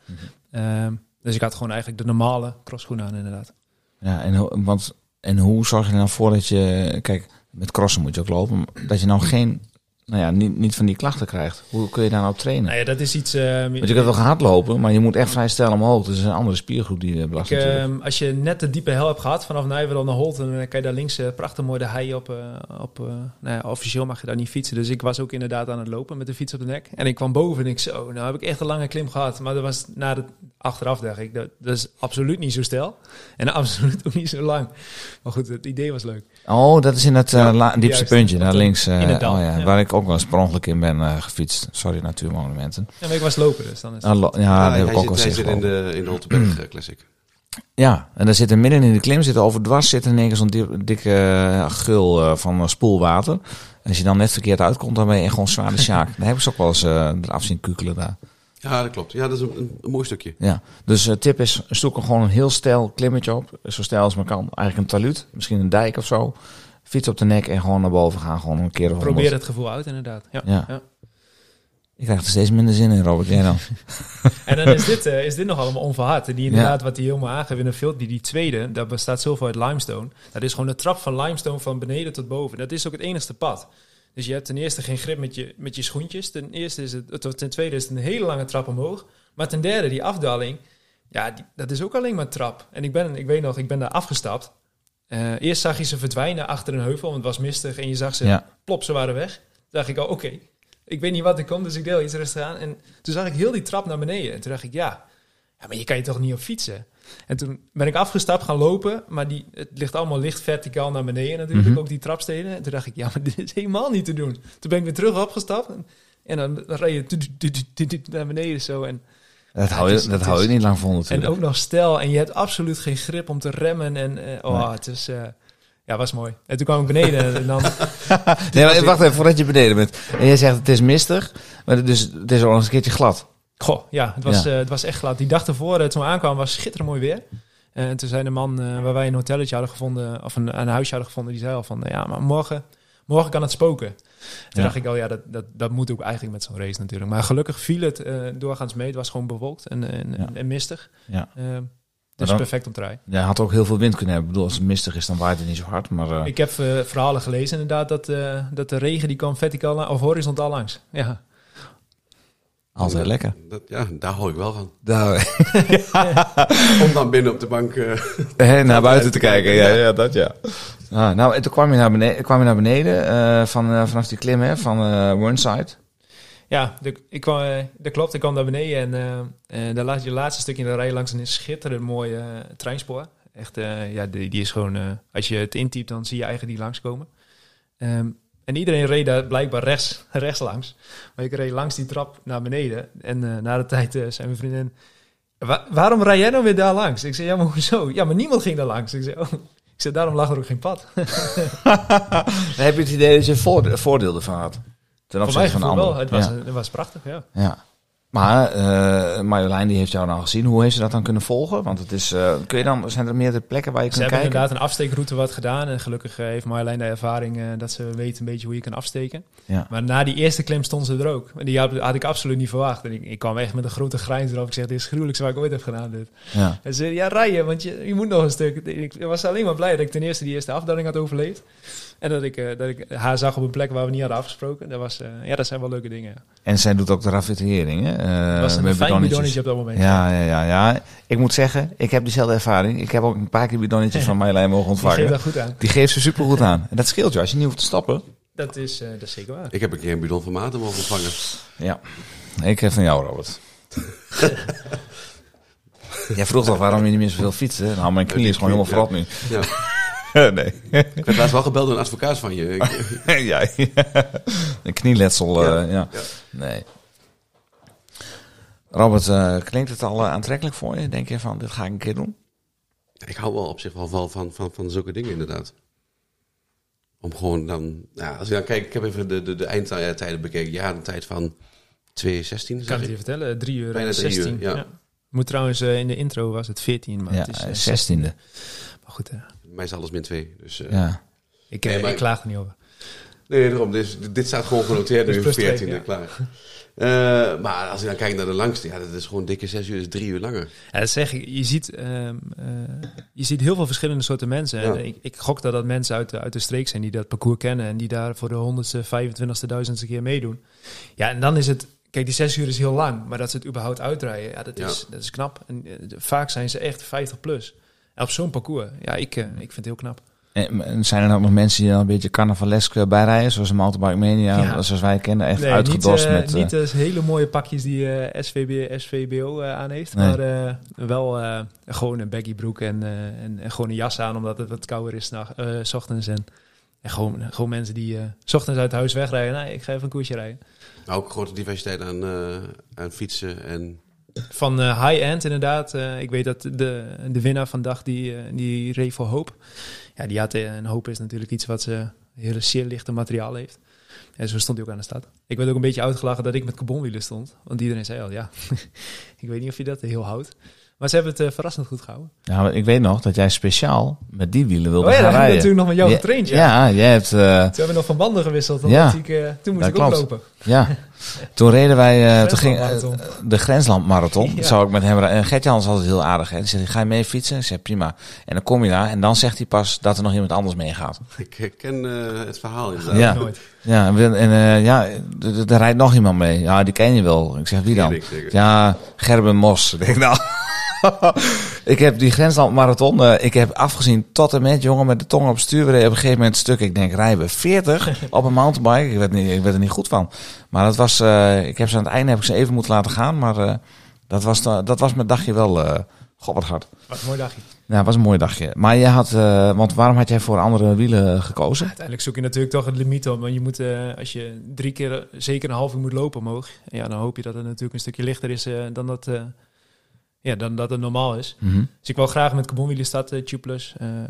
Ehm, dus ik had gewoon eigenlijk de normale crossschoenen aan inderdaad. Ja, en, want, en hoe zorg je er nou voor dat je... Kijk, met crossen moet je ook lopen. Dat je nou geen... Nou ja, niet, niet van die klachten krijgt. Hoe kun je daar nou trainen? Nou ja, dat is iets... eh, Want je kunt wel hardlopen, maar je moet echt vrij snel omhoog. Dus is een andere spiergroep die eh, belast Ik, ehm, als je net de diepe hel hebt gehad vanaf Nijverdal naar Holten, dan kan je daar links eh, prachtig mooi de hei op. eh, op eh, nou ja, officieel mag je daar niet fietsen. Dus ik was ook inderdaad aan het lopen met de fiets op de nek. En ik kwam boven en ik zo, nou heb ik echt een lange klim gehad. Maar dat was na de achteraf dacht ik, dat, dat is absoluut niet zo stijl. En absoluut ook niet zo lang. Maar goed, het idee was leuk. Oh, dat is in het eh, Ja, diepste juist. puntje, daar links. eh, in het dal, oh ja, ja. Waar ik ook wel eens per ongeluk in ben eh, gefietst. Sorry, Natuurmonumenten. En ik was lopen, dus dan is Ah, lo- ja, Ja, daar heb ik hij ook wel zit, in zit in gelopen. de, in de Holteberg eh, Classic. Ja, en daar zit er midden in de klim, zit er overdwars, zit er in één keer zo'n di- dikke eh, gul eh, van spoelwater. En als je dan net verkeerd uitkomt, dan ben je echt gewoon zwaar de sjaak. Daar hebben ze ook wel eens eh eraf zien kukelen daar. Ja, dat klopt. Ja, dat is een, een, mooi stukje. Ja, dus eh, tip is, zoek er gewoon een heel stijl klimmetje op. Zo stijl als maar kan. Eigenlijk een taluut, misschien een dijk of zo. Fiets op de nek en gewoon naar boven gaan. Gewoon een keer of Probeer het gevoel uit, inderdaad. Ja. Ja. ja. Ik krijg er steeds minder zin in, Robert. Jij dan? En dan is dit, eh, is dit nog allemaal onverhard. En die inderdaad, wat hij helemaal aangeeft in een filmpje, die tweede, dat bestaat zoveel uit limestone. Dat is gewoon een trap van limestone van beneden tot boven. Dat is ook het enigste pad. Dus je hebt ten eerste geen grip met je, met je schoentjes. Ten, eerste is het, ten tweede is het een hele lange trap omhoog. Maar ten derde, die afdaling, ja, die, dat is ook alleen maar trap. En ik, ben, ik weet nog, ik ben daar afgestapt. Eh, eerst zag je ze verdwijnen achter een heuvel, want het was mistig. En je zag ze, Ja. plop, ze waren weg. Toen dacht ik, oh, oké. Ik weet niet wat er komt, dus ik deel iets rustig aan. En toen zag ik heel die trap naar beneden. En toen dacht ik, ja, ja maar je kan je toch niet op fietsen? En toen ben ik afgestapt gaan lopen, maar die, het ligt allemaal licht verticaal naar beneden natuurlijk, Mhm. ook die trapsteden. En toen dacht ik, ja, maar dit is helemaal niet te doen. Toen ben ik weer terug opgestapt en, en dan, dan reed je naar beneden zo. En, Dat hou het je, is- dat het hou je is- niet lang vol en natuurlijk. ook nog stijl en je hebt absoluut geen grip om te remmen. En eh, oh, Nee. het is... eh, ja, was mooi. En toen kwam ik beneden en dan... Nee, maar wacht even, voordat je beneden bent. En jij zegt het is mistig, maar dus het is al eens een keertje glad. Goh, ja, het was, Ja. eh, het was echt glad. Die dag ervoor, toen we aankwamen, was schitterend mooi weer. En toen zei de man waar wij een hotelletje hadden gevonden, of een, een huisje hadden gevonden, die zei al van, ja, maar morgen, morgen kan het spoken. Toen Ja. dacht ik, oh ja, dat, dat, dat moet ook eigenlijk met zo'n race natuurlijk. Maar gelukkig viel het eh, doorgaans mee. Het was gewoon bewolkt en, en, Ja. en mistig. Ja. Eh, dus dan- perfect om te rijden. Jij had ook heel veel wind kunnen hebben. Ik bedoel, als het mistig is, dan waait het niet zo hard. Maar eh, Ik heb verhalen gelezen inderdaad dat, eh, dat de regen die kwam verticaal of horizontaal langs. Ja. altijd lekker. Dat, ja, daar hou ik wel van. Daar, Om dan binnen op de bank... eh, hè, naar buiten te kijken. Ja, ja dat ja. Ah, nou, en toen kwam je naar beneden, kwam naar beneden eh, van, eh, vanaf die klim hè, van eh Burnside. Ja, de, ik kwam, dat klopt. Ik kwam naar beneden en de laatste, je laatste stukje dan rij je langs een schitterend mooi eh, treinspoor. Echt, ja, die, die is gewoon, als je het intypt, dan zie je eigenlijk die langskomen. Ehm en iedereen reed daar blijkbaar rechts, rechts langs. Maar ik reed langs die trap naar beneden. En na de tijd eh, zei mijn vriendin, "Wa- waarom rij jij nou weer daar langs? Ik zei, ja, maar hoezo? Ja, maar niemand ging daar langs. Ik zei, oh. Ik zei, daarom lag er ook geen pad. Dan heb je het idee dat je voorde- voordeel ervan had. Ten opzichte van wel. anderen. Het was, ja. het was prachtig, ja. ja. Maar uh, Marjolein die heeft jou dan gezien. Hoe heeft ze dat dan kunnen volgen? Want het is, uh, kun je dan, zijn er meerdere plekken waar je Ze kunt hebben kijken? inderdaad een afsteekroute wat gedaan. En gelukkig eh, heeft Marjolein de ervaring eh, dat ze weet een beetje hoe je kan afsteken. Ja. Maar na die eerste klim stond ze er ook. En die had, had ik absoluut niet verwacht. En ik, ik kwam echt met een grote grijns erop. Ik zeg, dit is het gruwelijkste wat ik ooit heb gedaan. Dit. Ja. En ze zei, ja, rijden, want je, je moet nog een stuk. Ik was alleen maar blij dat ik ten eerste die eerste afdaling had overleefd. En dat ik, eh, dat ik haar zag op een plek waar we niet hadden afgesproken. Dat, was, eh, ja, dat zijn wel leuke dingen. ja. En zij doet ook de ravitering, hè? Eh, Dat was een met fijn bidonnetje op dat moment. Ja, ja, ja, ja. Ik moet zeggen, ik heb diezelfde ervaring. Ik heb ook een paar keer bidonnetjes van Marjolein mogen Die geeft ontvangen. dat goed aan. Die geeft ze supergoed aan. En dat scheelt je als je niet hoeft te stappen. Dat is, eh, dat is zeker waar. Ik heb een keer een bidon van Maarten mogen ontvangen. Ja. Ik heb van jou, Robert. Jij vroeg toch waarom je niet meer zoveel fietsen? Nou, mijn knie is gewoon helemaal verrot nu. Ja. nee. Ik werd laatst wel gebeld door een advocaat van je. Jij. Een knieletsel, Ja. eh, ja. Ja. Nee. Robert, eh, klinkt het al eh, aantrekkelijk voor je? Denk je van, dit ga ik een keer doen? Ik hou wel op zich wel van, van, van, van zulke dingen inderdaad. Om gewoon dan... Ja, als je dan kijkt, ik heb even de, de, de eindtijden bekeken. Ja, een tijd van 216, Ik zeg kan het ik. je vertellen, 3 uur Bijna en drie 16. uur, ja. ja. Moet trouwens, in de intro was het 14, maar ja, het is eh, eh, 16. 16e. Maar goed, Mij is alles min 2. Dus, eh, Ja. ik, Nee, eh, maar- ik klaag er niet over. Nee, daarom. Dit, dit staat gewoon genoteerd nu, plus 14e, twee, ja. klaar. Eh, maar als je dan kijkt naar de langste, ja, dat is gewoon dikke 6 uur, is 3 uur langer. Ja, dat zeg ik. Je ziet, ehm, eh, je ziet heel veel verschillende soorten mensen. Ja. En ik, ik gok dat dat mensen uit de, uit de streek zijn die dat parcours kennen en die daar voor de honderdste, 25ste, duizendste keer meedoen. Ja, en dan is het. Kijk, die zes uur is heel lang, maar dat ze het überhaupt uitrijden, ja, dat, Ja. Is, dat is knap. En vaak zijn ze echt 50 plus. Op zo'n parcours, ja, ik, eh, ik vind het heel knap. En zijn er dan ook nog mensen die dan een beetje carnavalesk eh, bijrijden? Zoals een mountainbike mania, Ja. zoals wij kennen. Echt Nee, uitgedost niet, eh, met... eh, niet de hele mooie pakjes die eh, SVB, SVBO eh, aan heeft. Nee. Maar eh, wel eh, gewoon een baggy broek en, eh, en, en gewoon een jas aan, omdat het wat kouder is nacht, eh, s ochtends. En, en gewoon, gewoon mensen die eh, s ochtends uit huis wegrijden. Nou, ik ga even een koersje rijden. Maar ook grote diversiteit aan, eh, aan fietsen en... Van eh, high-end inderdaad. Eh, ik weet dat de, de winnaar vandaag die, eh, die reed voor Hoop. Ja, die had een Hoop is natuurlijk iets wat ze hele zeer lichte materiaal heeft. En zo stond hij ook aan de stad. Ik werd ook een beetje uitgelachen dat ik met carbonwielen stond. Want iedereen zei al, ja, ik weet niet of je dat heel houdt. Maar ze hebben het eh, verrassend goed gehouden. Ja, maar ik weet nog dat jij speciaal met die wielen wilde Oh ja, gaan rijden. natuurlijk nog met jou Ja, getraind. Ja. Ja, jij hebt... eh, Toen hebben we nog van banden gewisseld. Ja, ik, eh, toen moest dat ik ook klopt. lopen. ja. Toen reden wij... eh, toen ging, de Grenslandmarathon. Ja. Zou ik met hem rijden. En Gert-Jan is altijd heel aardig. Hè. Die zegt, ga je mee fietsen? Ik zeg, prima. En dan kom je daar. En dan zegt hij pas dat er nog iemand anders meegaat. Ik eh, het verhaal inderdaad. Ja. Nooit. Ja, en, eh, ja, er- rijdt nog iemand mee. Ja, die ken je wel. Ik zeg, wie dan? Ken. Ja, Gerben Mos. Ik denk, nou... ik heb die Grensland Marathon, eh, ik heb afgezien tot en met, jongen, met de tong op stuur. We reden op een gegeven moment een stuk, ik denk, rijden we 40 op een mountainbike. Ik werd, niet, ik werd er niet goed van. Maar dat was, eh, ik heb ze aan het einde heb ik ze even moeten laten gaan. Maar eh, dat, was, da- dat was mijn dagje wel, eh god wat hard. Wat een mooi dagje. Ja, was een mooi dagje. Maar je had, eh, want waarom had jij voor andere wielen gekozen? Uiteindelijk zoek je natuurlijk toch het limiet op. Want je moet, eh, als je drie keer eh, zeker een half uur moet lopen omhoog. Ja, dan hoop je dat het natuurlijk een stukje lichter is eh, dan, dat, eh, ja, dan dat het normaal is. Mhm. Dus ik wil graag met carbonwielen starten, Tube Plus. eh,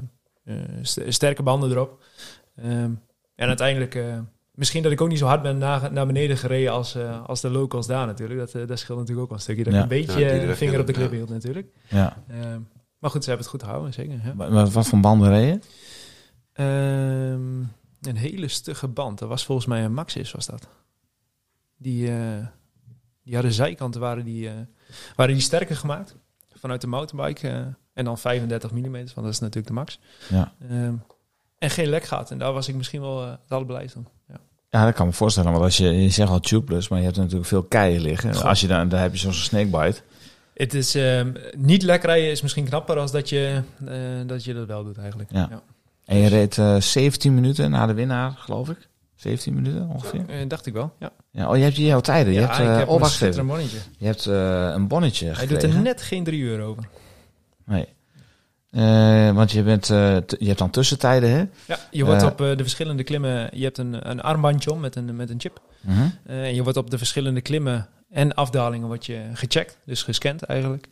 eh, st- sterke banden erop. Ehm, en uiteindelijk, eh, misschien dat ik ook niet zo hard ben naar, naar beneden gereden als, eh, als de locals daar natuurlijk. Dat, dat scheelt natuurlijk ook wel een stukje. Dat Ja. ik een beetje Ja, weg vinger op de ja. hield natuurlijk. Ja. Ehm, maar goed, ze hebben het goed gehouden, zeker. Ja. Wat, voor banden reden? Ehm, een hele stugge band. Dat was volgens mij een Maxis, was dat. Die, eh die hadden zijkanten, waren die, eh, waren die sterker gemaakt. Vanuit de mountainbike. eh, en dan 35 mm, want dat is natuurlijk de max. Ja. Ehm, en geen lek gehad. En daar was ik misschien wel eh, het allerblijst van. Ja. Ja, dat kan me voorstellen. Want als je, je zegt al tubeless, maar je hebt natuurlijk veel keien liggen. Goh. Als je dan, daar heb je zo'n snakebite. Het is ehm, niet lek rijden is misschien knapper als dat je, eh, dat je dat wel doet eigenlijk. Ja. En je reed eh 17 minuten na de winnaar, geloof ik. 17 minuten ongeveer. Dacht ik wel. Ja, Ja, oh, je hebt hier jouw tijden. Je ja hebt, ik eh, heb oh, een wacht bonnetje. Je hebt eh, een bonnetje Hij gekregen. doet er net geen drie uur over. Nee. Eh, want je, bent, je hebt dan tussentijden, hè? Ja, je wordt op de verschillende klimmen... Je hebt een, een armbandje om met een, met een chip. Mhm. En je wordt op de verschillende klimmen en afdalingen wordt je gecheckt. Dus gescand eigenlijk.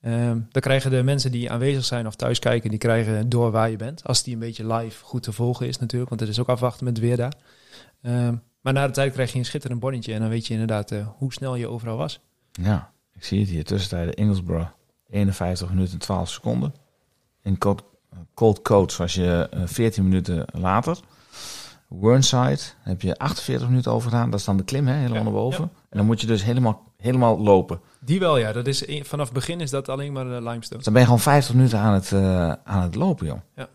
Ehm, dan krijgen de mensen die aanwezig zijn of thuis kijken... die krijgen door waar je bent. Als die een beetje live goed te volgen is natuurlijk. Want het is ook afwachten met het weer daar. Ehm, maar na de tijd krijg je een schitterend bonnetje. En dan weet je inderdaad eh, hoe snel je overal was. Ja, ik zie het hier. Tussentijden Inglesborough 51 minuten en 12 seconden. In Cold, Cold Coats was je eh, 14 minuten later. Whernside heb je 48 minuten over gedaan. Dat is dan de klim, hè, helemaal Ja, naar boven. ja. En dan moet je dus helemaal, helemaal lopen. Die wel, ja. Dat is, vanaf het begin is dat alleen maar eh, limestone. Dus dan ben je gewoon 50 minuten aan het, eh, aan het lopen, joh. Ja.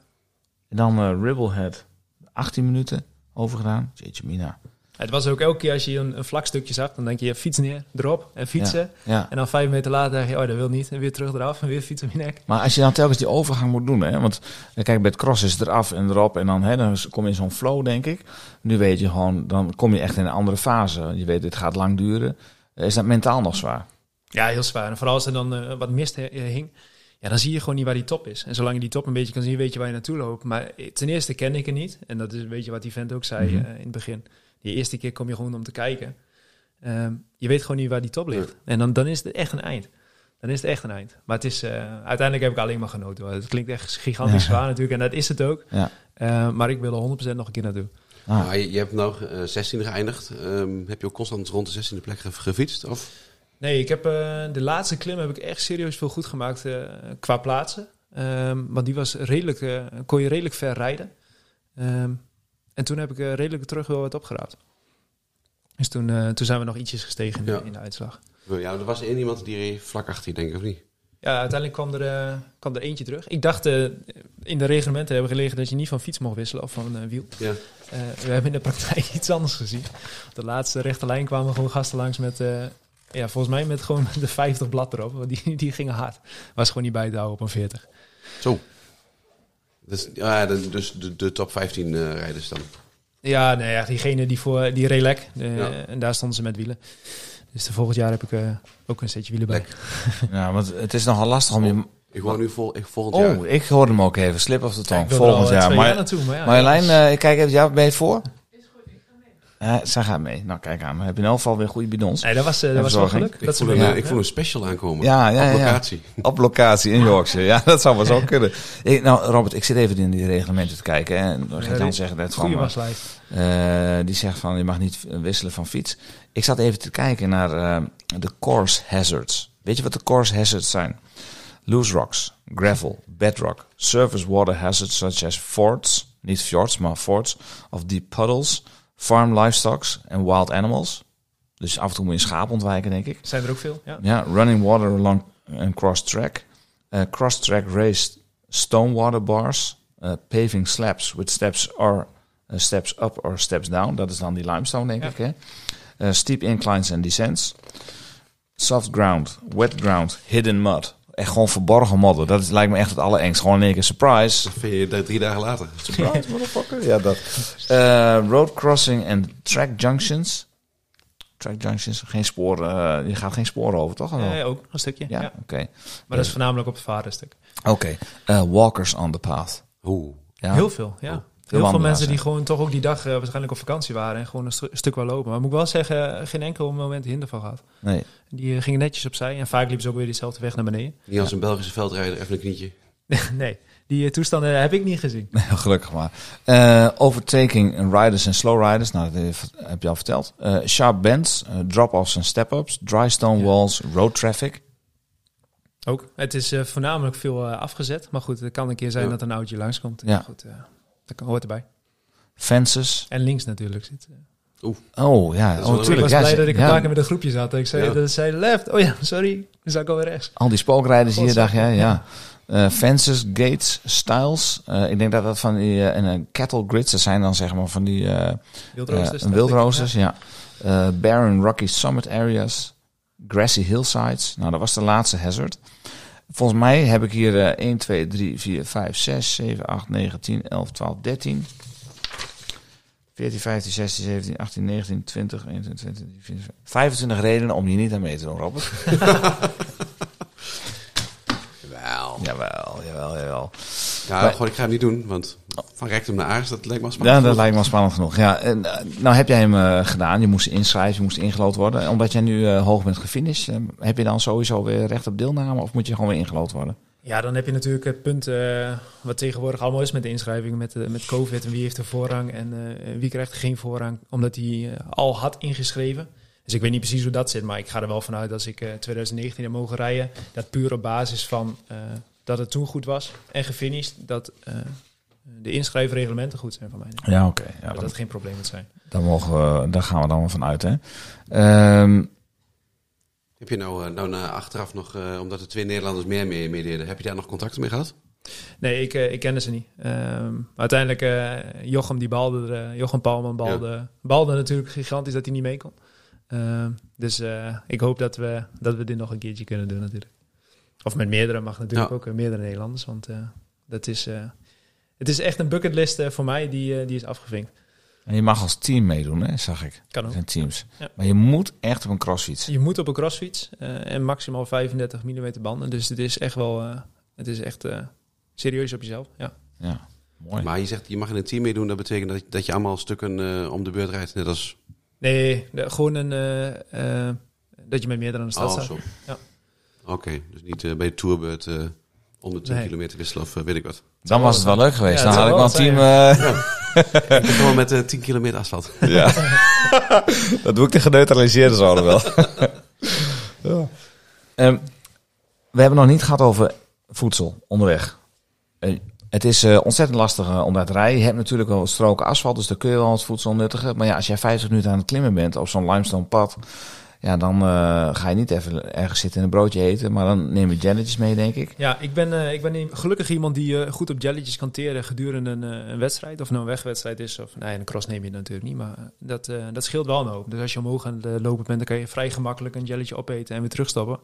En dan eh Ribblehead 18 minuten over gedaan. Jeetje mina. Het was ook elke keer als je een, een vlak stukje zag, dan denk je fiets neer, erop en fietsen. Ja. En dan vijf meter later denk je, oh dat wil niet. En weer terug eraf en weer fietsen op je nek. Maar als je dan telkens die overgang moet doen, hè, want kijk, bij het cross is het eraf en erop en dan, hè, dan kom je in zo'n flow, denk ik. Nu weet je gewoon, dan kom je echt in een andere fase. Je weet, dit gaat lang duren. Is dat mentaal nog zwaar? Ja, heel zwaar. En vooral als er dan eh, wat mist eh, hing, ja, dan zie je gewoon niet waar die top is. En zolang je die top een beetje kan zien, weet je waar je naartoe loopt. Maar eh, ten eerste ken ik het niet. En dat is een beetje wat die vent ook zei Mhm. in het begin. Die eerste keer kom je gewoon om te kijken. Ehm, je weet gewoon niet waar die top ligt. En dan, dan is het echt een eind. Dan is het echt een eind. Maar het is, eh, uiteindelijk heb ik alleen maar genoten. hoor. Het klinkt echt gigantisch Ja. zwaar natuurlijk. En dat is het ook. Ja. Eh, maar ik wil er 100% nog een keer naartoe. Ah. Maar je, je hebt nou eh 16 geëindigd. Ehm, heb je ook constant rond de 16e plek ge- gefietst? Of? Nee, ik heb eh, de laatste klim heb ik echt serieus veel goed gemaakt eh, qua plaatsen. Ehm, want die was redelijk, eh, kon je redelijk ver rijden. Ehm, en toen heb ik eh, redelijk terug wel wat opgeraapt. Dus toen, eh, toen zijn we nog ietsjes gestegen in, de- Ja. in de uitslag. Ja, er was één iemand die vlak achter je, denk ik, of niet? Ja, uiteindelijk kwam er, eh, kwam er eentje terug. Ik dacht, in de reglementen hebben gelegen dat je niet van fiets mocht wisselen of van eh, wiel. Ja. We hebben in de praktijk iets anders gezien. Op de laatste rechte lijn kwamen gewoon gasten langs met, ja, volgens mij met gewoon de 50 blad erop. Want die, die gingen hard. Was gewoon niet bij te houden op een 40. Zo. Dus, ja, de- dus de, de top 15 eh, rijders dan. Ja, nee, ja, diegene die voor die relec. eh, Ja. En daar stonden ze met wielen. Dus de volgend jaar heb ik eh, ook een setje wielen bij. Ja, want het is nogal lastig om je... Ik hoor nu vol, ik, volgend jaar. Oh, ik hoorde hem ook even. Slip of the Ja, tongue. ik wil er al, Volgend jaar. jaar naartoe. Maar ja, Marjolein, eh, ik kijk even. Ja, ben je voor? Eh, zij gaat mee. Nou, kijk aan. Dan heb je in elk geval weer goede bidons. nee, dat was, eh, En dat was wel geluk. Ik, Dat ze voel me- een, ja. ik voel een special aankomen. Ja, ja, Op ja. locatie. Op locatie in Yorkshire. Ja, dat zou wel zo kunnen. Ik, nou, Robert, ik zit even in die reglementen te kijken. hè, En dan Ja, gaat die- zeggen dat Goeie van... waslijst. eh, die zegt van, je mag niet wisselen van fiets. Ik zat even te kijken naar eh, de course hazards. Weet je wat de course hazards zijn? Loose rocks, gravel, bedrock, surface water hazards such as fords, niet fjords, maar fords, of deep puddles, farm livestocks en wild animals. Dus af en toe moet je een schaap ontwijken, denk ik. Zijn er ook veel? Ja. Ja, running water along and cross track. Uh, cross track raised stone water bars. Uh, paving slabs with steps or uh, steps up or steps down. Dat is dan die limestone, denk Ja. ik. Hè? Steep inclines and descents. Soft ground, wet ground, hidden mud. Echt gewoon verborgen modder. Dat is, lijkt me echt het allerengst. Gewoon in één keer surprise. Vind je drie dagen later. Surprise, motherfucker. Ja, dat. Uh, road crossing and track junctions. Track junctions, geen sporen. uh, je gaat geen sporen over, toch? Eh, ook een stukje. ja, Ja. oké. Maar dat is voornamelijk op het vaartenstuk. Oké, eh, walkers on the path. Oeh. Ja. Heel veel, ja. Heel veel mensen die gewoon toch ook die dag eh, waarschijnlijk op vakantie waren en gewoon een, stu- stuk wel lopen. Maar moet ik wel zeggen, eh, geen enkel moment hinder van gehad. Nee, Die eh, gingen netjes opzij en vaak liepen ze ook weer diezelfde weg naar beneden. Niet als een Belgische veldrijder, even een knietje. nee, die toestanden heb ik niet gezien. gelukkig maar. Eh, overtaking riders en slow riders. Nou, dat heb- je al verteld. Eh, sharp bends, drop-offs en step-ups. Dry stone Ja. walls, road traffic. Ook. Het is eh, voornamelijk veel afgezet. Maar goed, het kan een keer zijn Ja. dat een oudje langskomt. Ja. Ja. Goed, eh, dat kan, hoort erbij. Fences. En links natuurlijk zit. eh. Oh ja, oh, wel- ik was ja, blij dat ik een ja. paar keer met een groepje zat. Ik zei, Ja. dat zei left. Oh ja, sorry. Dan zat ik alweer rechts. Al die spookrijders hier, dacht jij, ja. Eh, fences, gates, styles. Eh, ik denk dat dat van die en een cattle grids, dat zijn dan zeg maar van die eh, Wildroosters. Wildroosters, ja. Eh, barren Rocky Summit areas. Grassy hillsides. Nou, dat was de laatste hazard. Volgens mij heb ik hier eh 1, 2, 3, 4, 5, 6, 7, 8, 9, 10, 11, 12, 13. 14, 15, 16, 17, 18, 19, 20, 21, 22, 24, 25 redenen om hier niet aan mee te doen, Robert. Wel. jawel, jawel, jawel. Ja, Maar- gewoon, ik ga het niet doen, want van rectum naar aars, dat lijkt me Ja, wel spannend. dat lijkt me wel spannend genoeg. Ja, en, eh, nou heb jij hem eh, gedaan. Je moest inschrijven, je moest ingelood worden. Omdat jij nu eh, hoog bent gefinished, heb je dan sowieso weer recht op deelname of moet je gewoon weer ingelood worden? Ja, dan heb je natuurlijk het punt wat tegenwoordig allemaal is met de inschrijving, met, met COVID en wie heeft de voorrang en eh, wie krijgt geen voorrang, omdat hij al had ingeschreven. Dus ik weet niet precies hoe dat zit, maar ik ga er wel vanuit als ik eh 2019 heb mogen rijden, dat puur op basis van eh, dat het toen goed was en gefinished, dat eh, de inschrijfreglementen goed zijn van mij. Ja, oké. Ja, dat dan, dat geen probleem moet zijn. dan mogen we, daar gaan we dan wel van uit, hè. Ehm, Heb je nou, eh, nou na achteraf nog, eh, omdat er twee Nederlanders meer mee meededen, heb je daar nog contacten mee gehad? Nee, ik, ik kende ze niet. Ehm, uiteindelijk, eh, Jochem die balde, er, eh, Jochem Palman balde, balde natuurlijk gigantisch dat hij niet mee kon. Ehm, dus eh, ik hoop dat we, dat we dit nog een keertje kunnen doen natuurlijk. Of met meerdere mag natuurlijk Ja. ook, eh, meerdere Nederlanders. Want eh, dat is, eh, het is echt een bucketlist voor mij, die, die is afgevinkt. en je mag als team meedoen, hè, zag ik. Kan ook. zijn teams. Ja. Maar je moet echt op een crossfiets. Je moet op een crossfiets eh, en maximaal 35 mm banden. Dus het is echt wel, eh, het is echt eh, serieus op jezelf. Ja. Ja, mooi. Maar je zegt, je mag in een team meedoen, dat betekent dat, dat je allemaal stukken eh, om de beurt rijdt. Net als... Nee, de- gewoon een, dat je met meerdere aan de stad Oh, staat. zo. Ja. Oké, dus niet eh, bij de tourbeurt eh om de 10 Nee. kilometer wisselen of eh, weet ik wat. Dan was het wel leuk geweest. Ja, dan had ik wel team... eh, Ik ben gewoon met eh 10 kilometer asfalt. Ja. dat doe ik de geneutraliseerde zouden wel. ja. Ehm, we hebben nog niet gehad over voedsel onderweg. Het is eh, ontzettend lastig om daar te rijden. Je hebt natuurlijk wel stroken asfalt, dus daar kun je wel wat voedsel nuttigen. Maar ja, als jij 50 minuten aan het klimmen bent op zo'n limestone pad... Ja, dan eh, ga je niet even ergens zitten en een broodje eten. Maar dan neem je jelletjes mee, denk ik. Ja, ik ben, eh, ik ben gelukkig iemand die eh, goed op jelletjes kan teren gedurende een, een wedstrijd. Of nou een wegwedstrijd is, of nee, een cross neem je natuurlijk niet. Maar dat, dat scheelt wel een hoop. Dus als je omhoog aan het lopen bent, dan kan je vrij gemakkelijk een jelletje opeten en weer terugstappen.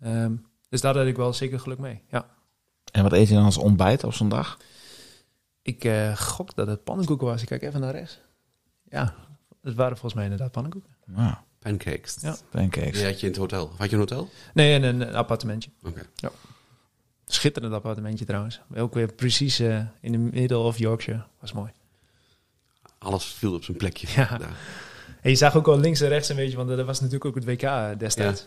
Ehm, dus daar had ik wel zeker geluk mee. Ja. En wat eet je dan als ontbijt op zo'n dag? Ik gok dat het pannenkoeken was. Ik kijk even naar rechts. Ja, het waren volgens mij inderdaad pannenkoeken. Nou, Pancakes. Ja. pancakes. Die had je in het hotel. Of had je een hotel? Nee, en een, appartementje. Oké. Schitterend appartementje trouwens. Ook weer precies eh, in de middle of Yorkshire. Was mooi. Alles viel op zijn plekje. Ja. Daar. En je zag ook al links en rechts een beetje, want dat was natuurlijk ook het WK eh, destijds.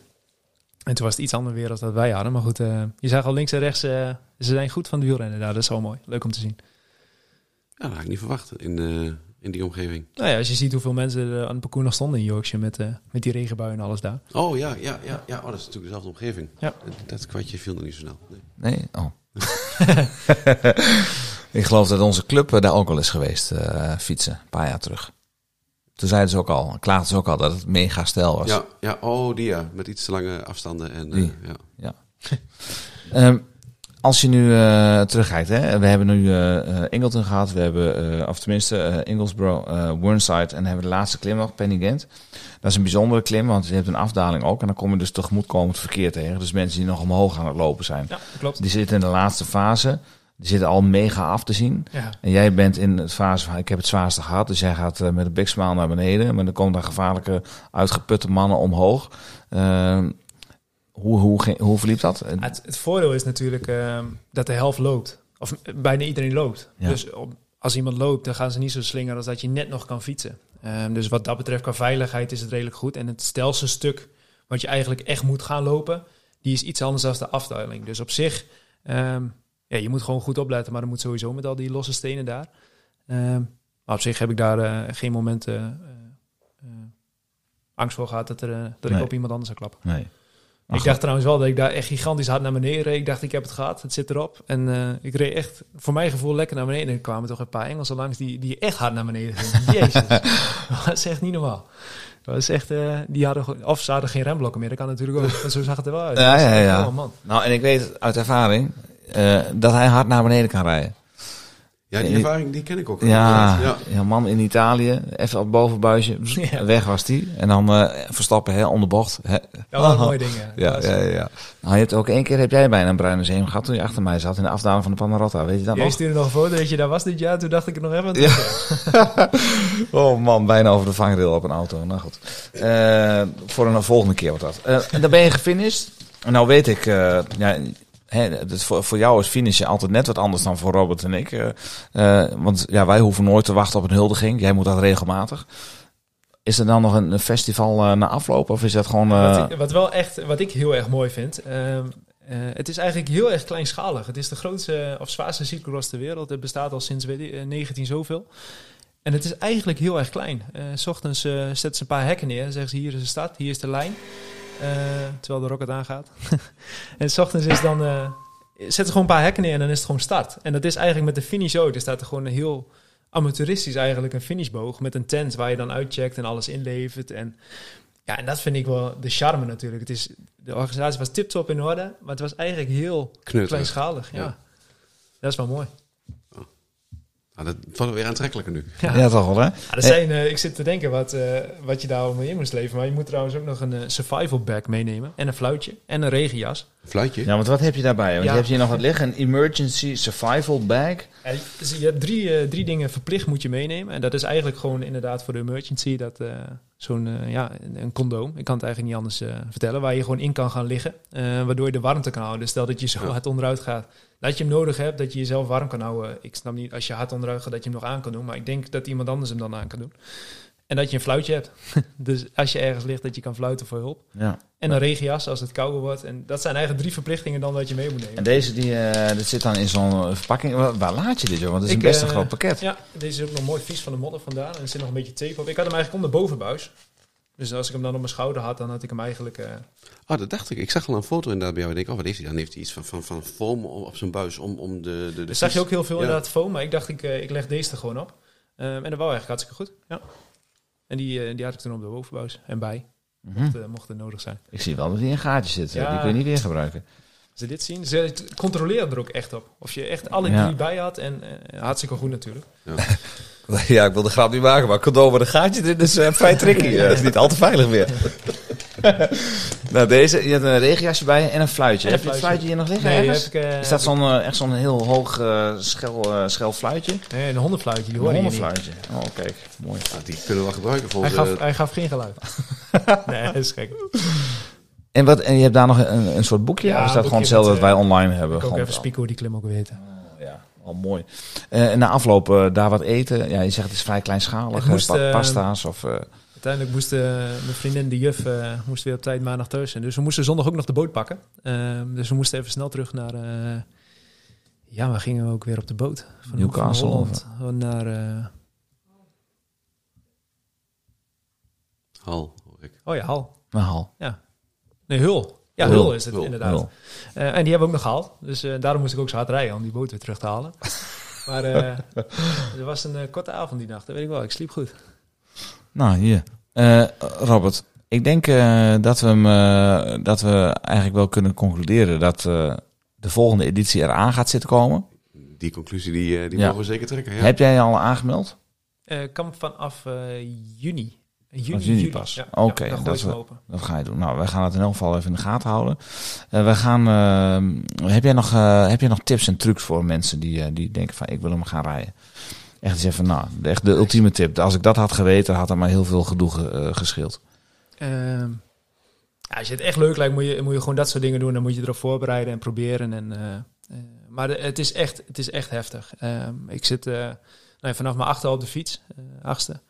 En toen was het iets ander weer als dat wij hadden. Maar goed, eh, je zag al links en rechts, ze zijn goed van de wielrennen daar. Dat is wel mooi. Leuk om te zien. Ja, dat had ik niet verwacht in, in die omgeving. Nou ja, als je ziet hoeveel mensen er aan het parcours nog stonden in Yorkshire met, eh, met die regenbuien en alles daar. Oh ja, ja, ja, ja. Oh, dat is natuurlijk dezelfde omgeving. Ja. Dat, dat kwartje viel nog niet zo snel. Nee. Nee? Oh. ik geloof dat onze club eh, daar ook al is geweest, eh, fietsen, een paar jaar terug. Toen zeiden ze ook al, klaagden ze ook al dat het mega stijl was. Ja, ja, oh die ja. Met iets te lange afstanden. En, eh, Die. ja. Ehm, als je nu eh, terugkijkt, hè, we hebben nu eh, Ingleton gehad, we hebben, eh, of tenminste Inglesboro, eh Wurnside en hebben de laatste klim nog, Penny Gent. Dat is een bijzondere klim, want je hebt een afdaling ook en dan kom je dus tegemoetkomend verkeer tegen. Dus mensen die nog omhoog aan het lopen zijn. Ja, klopt. Die zitten in de laatste fase, die zitten al mega af te zien. Ja. En jij bent in het fase van, ik heb het zwaarste gehad, dus jij gaat met een big smile naar beneden. Maar dan komen daar gevaarlijke, uitgeputte mannen omhoog. Hoe, hoe, ging- hoe verliep dat? Het, het voordeel is natuurlijk ehm, dat de helft loopt. Of eh, bijna iedereen loopt. Ja. Dus op- als iemand loopt, dan gaan ze niet zo slingeren als dat je net nog kan fietsen. Ehm, dus wat dat betreft, qua veiligheid is het redelijk goed. En het stelste stuk wat je eigenlijk echt moet gaan lopen, die is iets anders dan de afdaling. Dus op zich, ehm, ja, je moet gewoon goed opletten, maar dat moet sowieso met al die losse stenen daar. Maar op zich heb ik daar eh, geen momenten eh, angst voor gehad dat, er, dat Nee. ik op iemand anders zou klappen. Nee. Ik dacht trouwens wel dat ik daar echt gigantisch hard naar beneden reed. Ik dacht, ik heb het gehad, het zit erop. En eh, ik reed echt, voor mijn gevoel, lekker naar beneden. En er kwamen toch een paar Engelsen langs die, die echt hard naar beneden gingen. Jezus, dat is echt niet normaal. Dat is echt, eh, die hadden, of ze hadden geen remblokken meer. Dat kan natuurlijk ook, zo zag het er wel uit. Ja, ja, ja. Oh man. Nou, en ik weet uit ervaring eh, dat hij hard naar beneden kan rijden. Ja, die Ja, ervaring die ken ik ook. Ja, ja. ja. man in Italië, even op het bovenbuisje, Ja. weg was die. En dan eh, verstappen hè, om de bocht. Hè. Dat waren Oh. mooie dingen. Ja, ja, ja, ja. Nou, je hebt ook één keer heb jij bijna een bruine zeem gehad toen je achter mij zat in de afdaling van de Panarotta. Weet je dat Jij nog? stuurde nog een foto dat je daar was dit jaar. Toen dacht ik er nog even Ja. Oh man, bijna over de vangrail op een auto. Nou goed. Eh, voor een volgende keer wordt dat. Eh, en dan ben je gefinished. En nou weet ik, eh, ja, hè, het, voor, voor jou is finishen altijd net wat anders dan voor Robert en ik. eh, eh, want ja, wij hoeven nooit te wachten op een huldiging. Jij moet dat regelmatig. Is er dan nog een, een festival eh, na afloop? Of is dat gewoon... Wat, ik, wat wel echt, wat ik heel erg mooi vind. ehm, eh, het is eigenlijk heel erg kleinschalig. Het is de grootste of zwaarste cyclocross ter wereld. Het bestaat al sinds weet ik, eh, 19 zoveel. En het is eigenlijk heel erg klein. S ochtends zetten ze een paar hekken neer. Dan zeggen ze, hier is de stad, hier is de lijn. Eh, terwijl de rocket aangaat. en s ochtends is dan... eh zetten ze gewoon een paar hekken neer en dan is het gewoon start. En dat is eigenlijk met de finish ook. Er staat er gewoon een heel amateuristisch eigenlijk een finishboog. Met een tent waar je dan uitcheckt en alles inlevert. En ja, en dat vind ik wel de charme natuurlijk. Het is, de organisatie was tip-top in orde. Maar het was eigenlijk heel kleinschalig. Ja. Ja. Dat is wel mooi. Nou, dat wordt weer aantrekkelijker nu. Ja, toch wel, hè? Ja, er zijn, eh, ik zit te denken wat, eh, wat je daar allemaal in moest leven. Maar je moet trouwens ook nog een eh, survival bag meenemen. En een fluitje. En een regenjas. Fluitje. Ja, want wat heb je daarbij? Want Ja. je hebt hier nog wat liggen. Een emergency survival bag. En dus je hebt drie, eh, drie dingen verplicht moet je meenemen. En dat is eigenlijk gewoon inderdaad voor de emergency. Dat eh, zo'n, eh, ja, een, condoom. Ik kan het eigenlijk niet anders eh, vertellen. Waar je gewoon in kan gaan liggen. eh, waardoor je de warmte kan houden. Dus stel dat je zo Ja. hard onderuit gaat. Dat je hem nodig hebt. Dat je jezelf warm kan houden. Ik snap niet als je hard onderuit gaat dat je hem nog aan kan doen. Maar ik denk dat iemand anders hem dan aan kan doen. En dat je een fluitje hebt. dus als je ergens ligt dat je kan fluiten voor hulp. Ja. En een regenjas als het kouder wordt. En dat zijn eigenlijk drie verplichtingen dan dat je mee moet nemen. En deze, die, eh, dit zit dan in zo'n eh, verpakking. Waar, waar laat je dit, joh? Want het is Ik, een best een eh, groot pakket. Ja, deze is ook nog mooi vies van de modder vandaan. En er zit nog een beetje tape op. Ik had hem eigenlijk om de bovenbuis. Dus als ik hem dan op mijn schouder had, dan had ik hem eigenlijk... eh, Oh, dat dacht ik. Ik zag al een foto inderdaad bij jou. Ik denk, oh, wat heeft hij dan? Heeft hij iets van, van, van foam op zijn buis om, om de... de, de dus zag je ook heel veel Ja. inderdaad foam. Maar ik dacht, ik, eh, ik leg deze er gewoon op. Ehm, en dat wou eigenlijk hartstikke goed. Ja. En die, eh, die had ik toen op de bovenbuis. En bij. Mhm. Mocht, eh, mocht het nodig zijn. Ik zie wel dat hij in gaatjes zit. Ja. Die kun je niet weer gebruiken. Ze dit zien, ze controleren er ook echt op. Of je echt alle Ja. drie bij had. En eh, hartstikke goed natuurlijk. Ja, ik wil de grap niet maken, maar cadeau met een gaatje erin is eh, vrij tricky. Het is niet al te veilig meer. nou, deze, je hebt een regenjasje bij je en een fluitje. En een heb je het fluitje. hier nog liggen Nee, ergens? heb ik, eh, is dat zo'n, eh, echt zo'n heel hoog eh, schel, eh, schel fluitje? Nee, een hondenfluitje, die Een hoor je niet. hondenfluitje. Oh, kijk. Mooi. Ah, die kunnen we wel gebruiken voor Hij onze... gaf, hij gaf geen geluid. nee, dat is gek. En, wat, en je hebt daar nog een, een soort boekje? Ja, of is een dat gewoon hetzelfde dat wij online hebben? Ik ook Gewoon even spieken hoe die klim ook weten. Ja, al mooi. Eh, en na afloop daar wat eten. Ja, je zegt het is vrij kleinschalig. Het moest, pa- pasta's of... Uiteindelijk moest eh, mijn vriendin, de juf, eh, moest weer op tijd maandag thuis zijn. Dus we moesten zondag ook nog de boot pakken. Ehm, dus we moesten even snel terug naar... eh, ja, waar gingen we ook weer op de boot? Van Newcastle, Van Holland naar... eh, Hal, hoor ik. oh ja, Hal. nou, hal. Nee, Hul. Ja, Hul. Hul, is het Hul, inderdaad. Hul. Eh, en die hebben we ook nog gehaald. Dus eh, daarom moest ik ook zo hard rijden om die boot weer terug te halen. maar eh er was een korte avond die nacht, dat weet ik wel. Ik sliep goed. Nou, hier. Eh, Robert, ik denk eh, dat, we hem, eh, dat we eigenlijk wel kunnen concluderen dat eh, de volgende editie eraan gaat zitten komen. Die conclusie die, die Ja. mogen we zeker trekken. Ja. Heb jij je al aangemeld? Eh kan vanaf eh, juni. Juni, juni pas. Ja, Oké, ja, dan dat. Dat ga je doen. Nou, wij gaan het in elk geval even in de gaten houden. Eh, we gaan, eh, heb, jij nog, eh, heb jij nog tips en trucs voor mensen die, eh, die denken van ik wil hem gaan rijden? Echt zeggen van nou, echt de ultieme tip. Als ik dat had geweten, had er maar heel veel gedoe ge- eh, gescheeld. Ehm, ja, als je het echt leuk lijkt, moet je, moet je gewoon dat soort dingen doen. Dan moet je erop voorbereiden en proberen. En, eh, eh, maar het, is echt, het is echt heftig. Ehm, ik zit nou vanaf mijn achter op de fiets, achtste.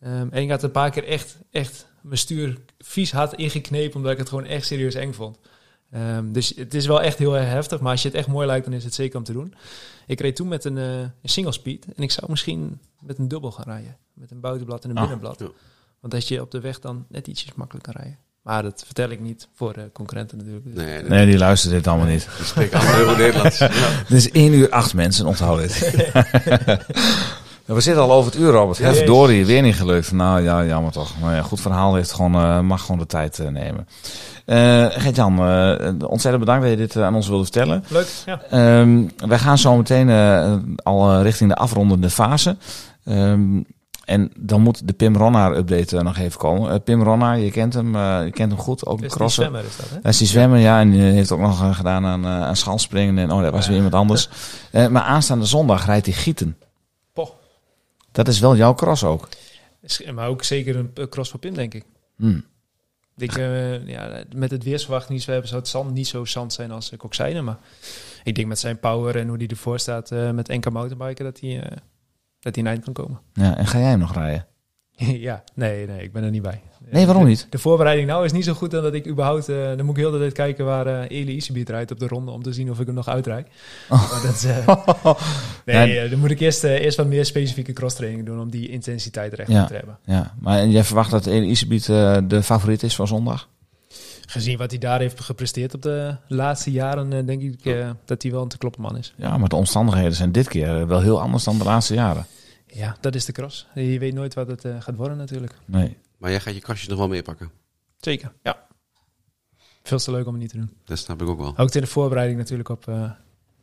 Ehm, en ik had een paar keer echt, echt mijn stuur vies hard ingeknepen, omdat ik het gewoon echt serieus eng vond. Ehm, dus het is wel echt heel erg heftig, maar als je het echt mooi lijkt, dan is het zeker om te doen. Ik reed toen met een, eh, een single speed en ik zou misschien met een dubbel gaan rijden. Met een buitenblad en een Ah, binnenblad. Want dat je op de weg dan net ietsjes makkelijker kan rijden. Maar dat vertel ik niet voor eh, concurrenten natuurlijk. Dus- Nee, nee. Nee, die luistert dit allemaal niet. Die spreken allemaal heel goed Nederlands. Ja. Het is 1 uur 8 mensen, onthoud dit. we zitten al over het uur, Robert. Ja, Verdorie, weer niet gelukt. Nou ja, jammer toch. Maar ja, goed verhaal heeft gewoon, eh, mag gewoon de tijd eh, nemen. Gert-Jan, eh, ontzettend bedankt dat je dit aan ons wilde vertellen. Leuk, ja. Ehm, wij gaan zo meteen al richting de afrondende fase. Ehm, en dan moet de Pim Ronnaar update nog even komen. Pim Ronnaar, je kent hem, je kent hem goed, ook een die crosser. zwemmer is dat, hè? Dat is die zwemmen, ja. En die heeft ook nog gedaan aan, aan schalspringen. En oh, dat was weer iemand anders. Maar aanstaande zondag rijdt hij gieten. Dat is wel jouw cross ook. Maar ook zeker een cross voor Pim, denk ik. Hm. Ik, eh, ja, met het weersverwachting we hebben, zou het zand niet zo zand zijn als zei. Maar ik denk met zijn power en hoe hij ervoor staat eh, met enkel mountainbiken, dat hij, eh, dat hij in eind kan komen. Ja, en ga jij hem nog rijden? ja, nee, nee, ik ben er niet bij. Nee, waarom niet? De voorbereiding nou is niet zo goed dan dat ik überhaupt... eh, dan moet ik heel de tijd kijken waar eh Eli Isabiet rijdt op de ronde... om te zien of ik hem nog uitrijd. Dat is, eh, nee, dan moet ik eerst, eerst wat meer specifieke crosstraining doen... om die intensiteit er echt Ja. te hebben. Ja, maar en jij verwacht dat Eli Isabiet eh, de favoriet is van zondag? Gezien wat hij daar heeft gepresteerd op de laatste jaren... denk ik dat hij wel een te kloppen man is. Ja, maar de omstandigheden zijn dit keer wel heel anders dan de laatste jaren. Ja, dat is de cross. Je weet nooit wat het gaat worden natuurlijk. Nee. Maar jij gaat je kastjes nog wel meepakken. Zeker, ja. Veel te leuk om het niet te doen. Dat snap ik ook wel. Ook in de voorbereiding natuurlijk op eh,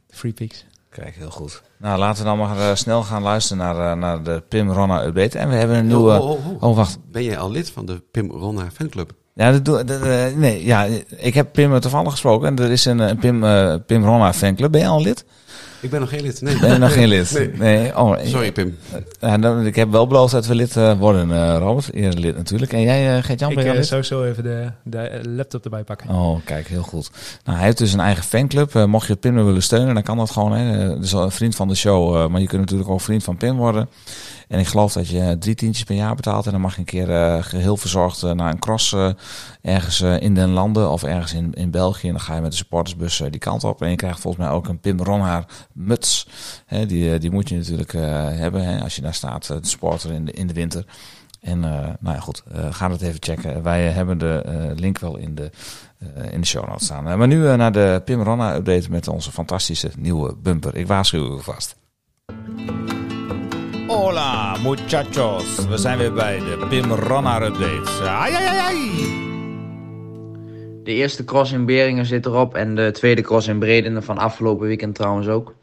de Free Peaks. Kijk, heel goed. Nou, laten we dan maar eh, snel gaan luisteren naar, eh, naar de Pim Ronna update. En we hebben een nieuwe... Oh, oh, oh. Oh, wacht. Ben jij al lid van de Pim Ronna fanclub? Ja, dat doe, dat, nee, ja, ik heb Pim toevallig gesproken. En er is een eh, Pim, Pim Ronna fanclub. Ben je al lid? Ik ben nog geen lid. Nee, Ben je nog geen lid? Nee. Nee. Oh, Sorry Pim. Ja, dan, ik heb wel beloofd dat we lid eh, worden, eh, Robert. Eerder lid natuurlijk. En jij, eh Gert-Jan, Ik ben je eh, zou zo even de, de eh, laptop erbij pakken. Oh, kijk, heel goed. Nou, hij heeft dus een eigen fanclub. Eh, mocht je Pim willen steunen, dan kan dat gewoon. Hè. Eh, Dus een vriend van de show, eh, maar je kunt natuurlijk ook vriend van Pim worden. En ik geloof dat je drie tientjes per jaar betaalt. En dan mag je een keer eh, geheel verzorgd eh, naar een cross eh, ergens in den landen of ergens in, in België. En dan ga je met de supportersbus die kant op. En je krijgt volgens mij ook een Pim Ronhaar muts. Hè, die, die moet je natuurlijk hebben hè, als je daar staat, de supporter in de, in de winter. En nou ja, goed, ga dat even checken. Wij hebben de link wel in de, in de show notes staan. Maar nu naar de Pim Ronna update met onze fantastische nieuwe bumper. Ik waarschuw u vast. Hola muchachos, we zijn weer bij de Pim Ronna update. Ai, ai, ai, ai. De eerste cross in Beringen zit erop en de tweede cross in Bredene van afgelopen weekend trouwens ook.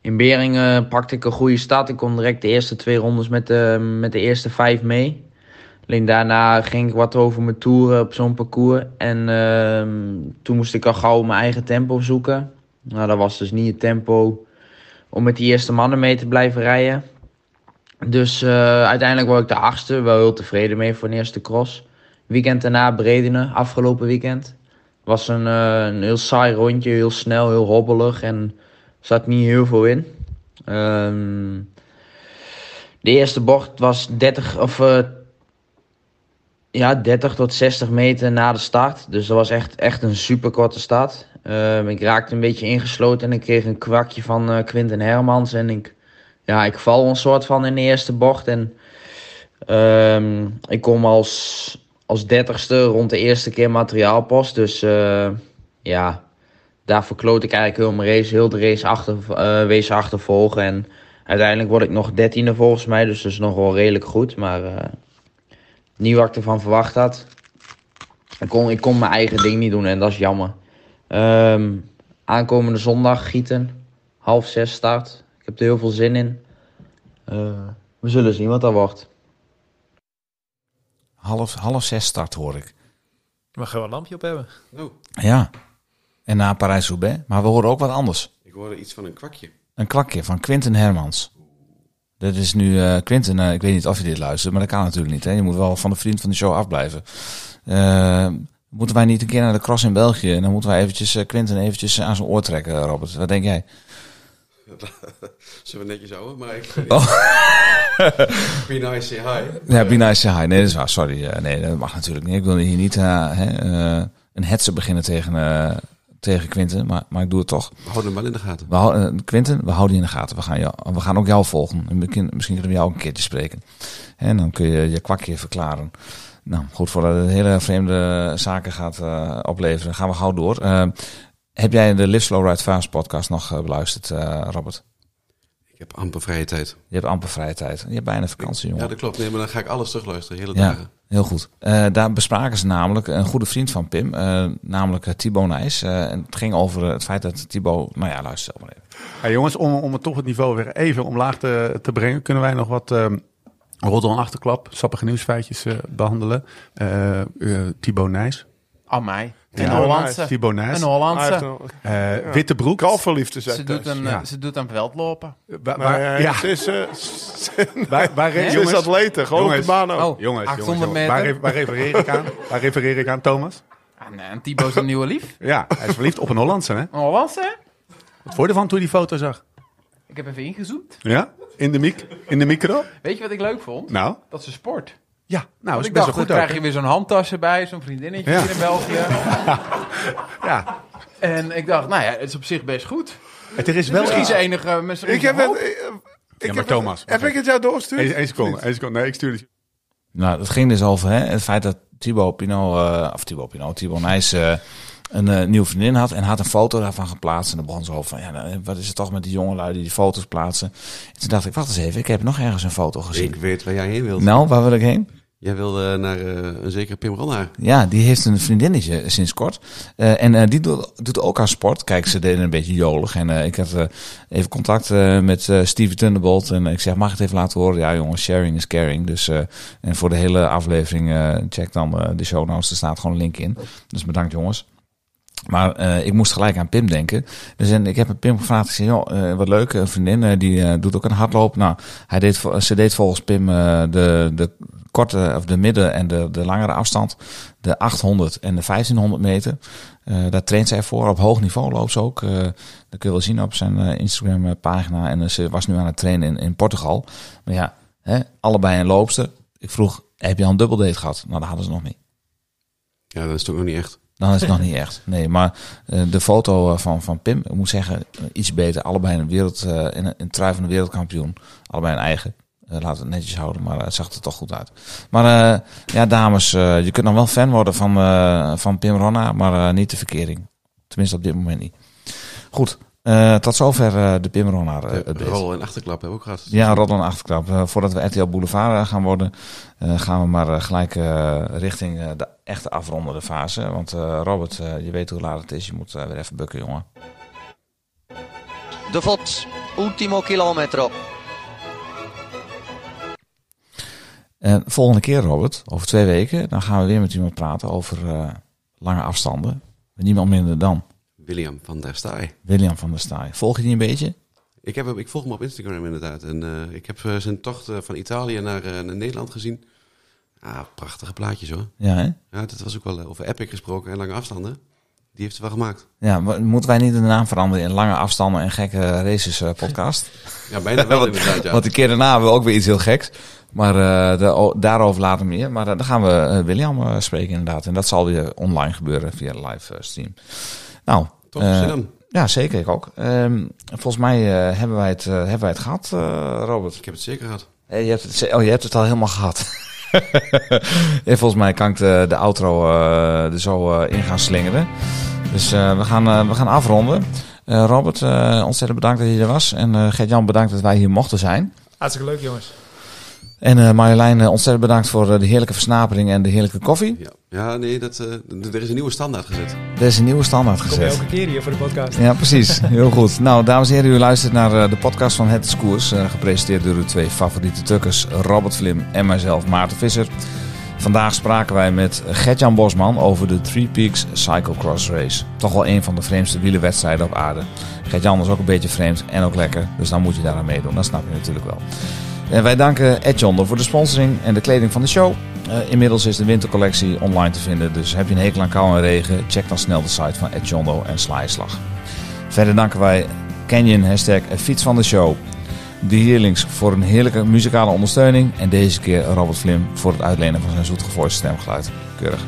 In Beringen pakte ik een goede start. Ik kon direct de eerste twee rondes met de, met de eerste vijf mee. Alleen daarna ging ik wat over mijn toeren op zo'n parcours. En ehm, toen moest ik al gauw mijn eigen tempo zoeken. Nou, dat was dus niet het tempo om met die eerste mannen mee te blijven rijden. Dus eh, uiteindelijk word ik de achtste. Wel heel tevreden mee voor een eerste cross. Weekend daarna Bredene, afgelopen weekend. Was een, eh, een heel saai rondje, heel snel, heel hobbelig en zat niet heel veel in. Ehm, de eerste bocht was 30 of eh, ja, 30 tot 60 meter na de start. Dus dat was echt, echt een super korte start. Ehm, ik raakte een beetje ingesloten en ik kreeg een kwakje van Quinten Hermans. En ik, ja, ik val een soort van in de eerste bocht. En ehm, ik kom als, als dertigste rond de eerste keer materiaalpost. Dus eh, ja, daar verkloot ik eigenlijk heel mijn race. Heel de race achter, wees achtervolgen. En uiteindelijk word ik nog dertiende volgens mij. Dus dat is nog wel redelijk goed. Maar eh, niet wat ik ervan verwacht had. Ik kon, ik kon mijn eigen ding niet doen en dat is jammer. Ehm, aankomende zondag gieten. Half zes start. Ik heb er heel veel zin in. Eh, we zullen zien wat dat wordt. Half, half zes start hoor ik. Je mag wel een lampje op hebben. Oh, Ja. En na Parijs-Roubaix. Maar we horen ook wat anders. ik hoorde iets van een kwakje. Een kwakje van Quinten Hermans. Dat is nu eh Quinten, eh, ik weet niet of je dit luistert, maar dat kan natuurlijk niet. Hè? Je moet wel van de vriend van de show afblijven. Moeten wij niet een keer naar de cross in België en dan moeten wij eventjes Quinten eventjes aan zijn oor trekken, Robert. Wat denk jij? Zullen we netjes houden? Maar ik... Oh. Be nice, say hi. Ja, be nice, say hi. Nee, dat is waar. Sorry. Eh, nee, dat mag natuurlijk niet. Ik wil hier niet eh, hè, eh, een hetze beginnen tegen, tegen Quinten, maar, maar ik doe het toch. We houden hem wel in de gaten. We houden, Quinten, we houden je in de gaten. We gaan, jou, we gaan ook jou volgen. En misschien, misschien kunnen we jou ook een keertje spreken. En dan kun je je kwakje verklaren. Nou, goed, voordat het hele vreemde zaken gaat opleveren, gaan we gauw door. Heb jij de Live Slow Ride Fast podcast nog eh, beluisterd, eh, Robert? Ik heb amper vrije tijd. Je hebt amper vrije tijd. Je hebt bijna vakantie, jongen. Ja, dat klopt. Nee, maar dan ga ik alles terugluisteren, hele Ja, dagen. heel goed. Eh, daar bespraken ze namelijk een goede vriend van Pim, eh, namelijk Thibaut Nijs. Eh, en het ging over het feit dat Thibaut... Nou ja, luister zelf maar even. Ja, jongens, om, om het toch het niveau weer even omlaag te, te brengen, kunnen wij nog wat ehm roddel achterklap, sappige nieuwsfeitjes eh, behandelen. Eh eh, Thibaut Nijs. Aan mij. Ja, Een Hollandse. Nijs. Een Hollandse. Een Eh, witte broek. kalverliefde, Ze zegt doet, Thijs. een, Ja. eh, ze doet aan veldlopen. Waar, Maar eh, ja, ze is, eh, ze waar, waar, ze jongens, atleten, gewoon op de jongens. baan ook. Oh, jongens, 800 jongens, meter. Waar, re- waar refereer ik aan? Waar refereer ik aan, Thomas? En, eh, en Thibaut is een nieuwe lief. Ja, hij is verliefd op een Hollandse, hè? Een Hollandse. Wat vond je ervan toen je die foto zag? Ik heb even ingezoomd. Ja? In de, mic in de micro? Weet je wat ik leuk vond? Nou, Dat ze sport. Ja, nou, is ik best dacht, wel dan goed krijg je weer zo'n handtas erbij, zo'n vriendinnetje Ja. hier in België. Ja, En ik dacht, nou ja, het is op zich best goed. het er is wel Misschien iets. zijn enige mensen Ik heb het... Ik, Ja, maar heb Thomas. Het, heb ik het jou doorgestuurd? Eén één seconde, één seconde. Nee, ik stuur het. Nou, het ging dus over hè, het feit dat Thibaut Pinot, eh, of Thibaut Pinot, Thibaut Nijs eh, een eh, nieuwe vriendin had en had een foto daarvan geplaatst. En dan begon ze over van, ja, nou, wat is het toch met die jongelui die die foto's plaatsen. En toen dacht ik, wacht eens even, ik heb nog ergens een foto gezien. Ik weet waar jij heen wilt. Nou, waar wil ik heen? Jij wilde naar eh, een zekere Pim Ronnaar. Ja, die heeft een vriendinnetje sinds kort. Eh, en eh, die doet, doet ook aan sport. Kijk, ze deden een beetje jolig. En eh, ik had eh, even contact eh, met eh Steven Thunderbolt. En ik zeg, mag ik het even laten horen? Ja, jongens, sharing is caring. Dus, eh, en voor de hele aflevering eh, check dan eh, de show notes. Er staat gewoon een link in. Dus bedankt, jongens. Maar eh, ik moest gelijk aan Pim denken. Dus en ik heb Pim gevraagd. Ik zei, eh, wat leuk. Een vriendin eh, die doet ook een hardloop. Nou, hij deed, ze deed volgens Pim de, de korte, of de midden- en de, de langere afstand. De 800 en de 1500 meter. Daar traint zij voor. Op hoog niveau loopt ze ook. Dat kun je wel zien op zijn Instagram pagina. En ze was nu aan het trainen in, in Portugal. Maar ja, hè, allebei een loopster. Ik vroeg, heb je al een dubbeldate gehad? Nou, dat hadden ze nog niet. Ja, dat is toch nog niet echt. Dan is het nog niet echt. Nee, maar eh, de foto eh, van, van Pim, ik moet zeggen, eh, iets beter. Allebei een wereld, in een, een trui van de wereldkampioen. Allebei een eigen. Eh, laten we het netjes houden, maar het zag er toch goed uit. Maar ja, dames, je kunt nog wel fan worden van, van Pim Ronna, maar niet de verkering. Tenminste op dit moment niet. Goed, tot zover de Pim Ronna. De update. rol en achterklap hebben we ook gehad. Ja, roddel en achterklap. Voordat we RTL Boulevard gaan worden, eh, gaan we maar eh, gelijk eh, richting eh, de echte afrondende fase. Want eh, Robert, eh, je weet hoe laat het is. Je moet weer even bukken, jongen. De Vot, ultimo kilometro. En volgende keer, Robert, over twee weken, dan gaan we weer met iemand praten over eh, lange afstanden. Niemand minder dan William van der Staaij. William van der Staaij. Volg je die een beetje? Ik, heb, hem- ik volg hem op Instagram inderdaad. En eh, ik heb zijn tocht van Italië naar, eh, naar Nederland gezien. Ah, prachtige plaatjes hoor. Ja, hè? Ja, dat was ook wel eh, over Epic gesproken en lange afstanden. Die heeft hij wel gemaakt. Ja, moeten wij niet de naam veranderen in lange afstanden en gekke races eh, podcast? Ja, bijna wel want, inderdaad, ja. Want die keer daarna hebben we ook weer iets heel geks. Maar de- o- daarover later meer. Maar eh, dan gaan we William spreken inderdaad. En dat zal weer online gebeuren via de live stream. Nou, in. ja, zeker. Ik ook. Ehm, volgens mij hebben, wij het, hebben wij het gehad, eh, Robert. Ik heb het zeker gehad. Eh, je hebt het, ze- oh, je hebt het al helemaal gehad. ja, volgens mij kan ik de, outro eh, er zo eh, in gaan slingeren. Dus eh, we, gaan, we gaan afronden. Robert, ontzettend bedankt dat je er was. En Gert-Jan, bedankt dat wij hier mochten zijn. Hartstikke leuk, jongens. En eh Marjolein, eh, ontzettend bedankt voor eh, de heerlijke versnapering en de heerlijke koffie. Ja, ja nee, dat, eh, er is een nieuwe standaard gezet. Er is een nieuwe standaard Kom je gezet. elke keer hier voor de podcast. Ja, precies. Heel goed. Nou, dames en heren, u luistert naar eh, de podcast van Het is Koers. eh, gepresenteerd door uw twee favoriete tukkers, Robert Vlim en mijzelf, Maarten Visser. Vandaag spraken wij met Gertjan Bosman over de Three Peaks Cyclocross Race. Toch wel een van de vreemdste wielerwedstrijden op aarde. Gertjan is ook een beetje vreemd en ook lekker, dus dan moet je daar aan meedoen. Dat snap je natuurlijk wel. Wij danken Ed Jondo voor de sponsoring en de kleding van de show. Eh, inmiddels is de wintercollectie online te vinden, dus heb je een hekel aan kou en regen, check dan snel de site van Ed Jondo en sla je slag. Verder danken wij Canyon, hashtag fiets van de show. De Heerlings voor een heerlijke muzikale ondersteuning. En deze keer Robert Vlim voor het uitlenen van zijn zoetgevoiste stemgeluid. Keurig.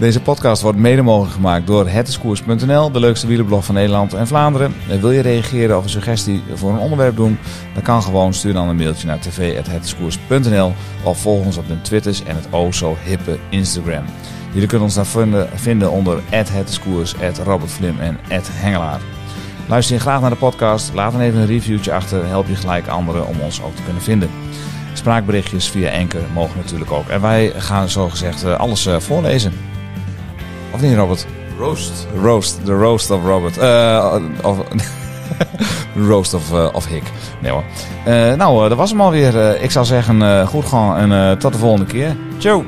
Deze podcast wordt mede mogelijk gemaakt door hetiskoers.nl, de leukste wielerblog van Nederland en Vlaanderen. En wil je reageren of een suggestie voor een onderwerp doen? Dan kan gewoon. Stuur dan een mailtje naar tv.hetiskoers.nl of volg ons op de Twitters en het o zo hippe Instagram. Jullie kunnen ons daar vinden, vinden onder @hetiskoers, @robertvlim en @hengelaar. Luister je graag naar de podcast? Laat dan even een reviewtje achter. Help je gelijk anderen om ons ook te kunnen vinden. Spraakberichtjes via Anchor mogen natuurlijk ook. En wij gaan zogezegd eh, alles eh, voorlezen. Of niet, Robert? Roast. Roast. De roast of Robert. Eh, of, roast of, eh, of Hick. Nee hoor. Eh, nou, dat was hem alweer. Ik zou zeggen, goed gaan en tot de volgende keer. Ciao.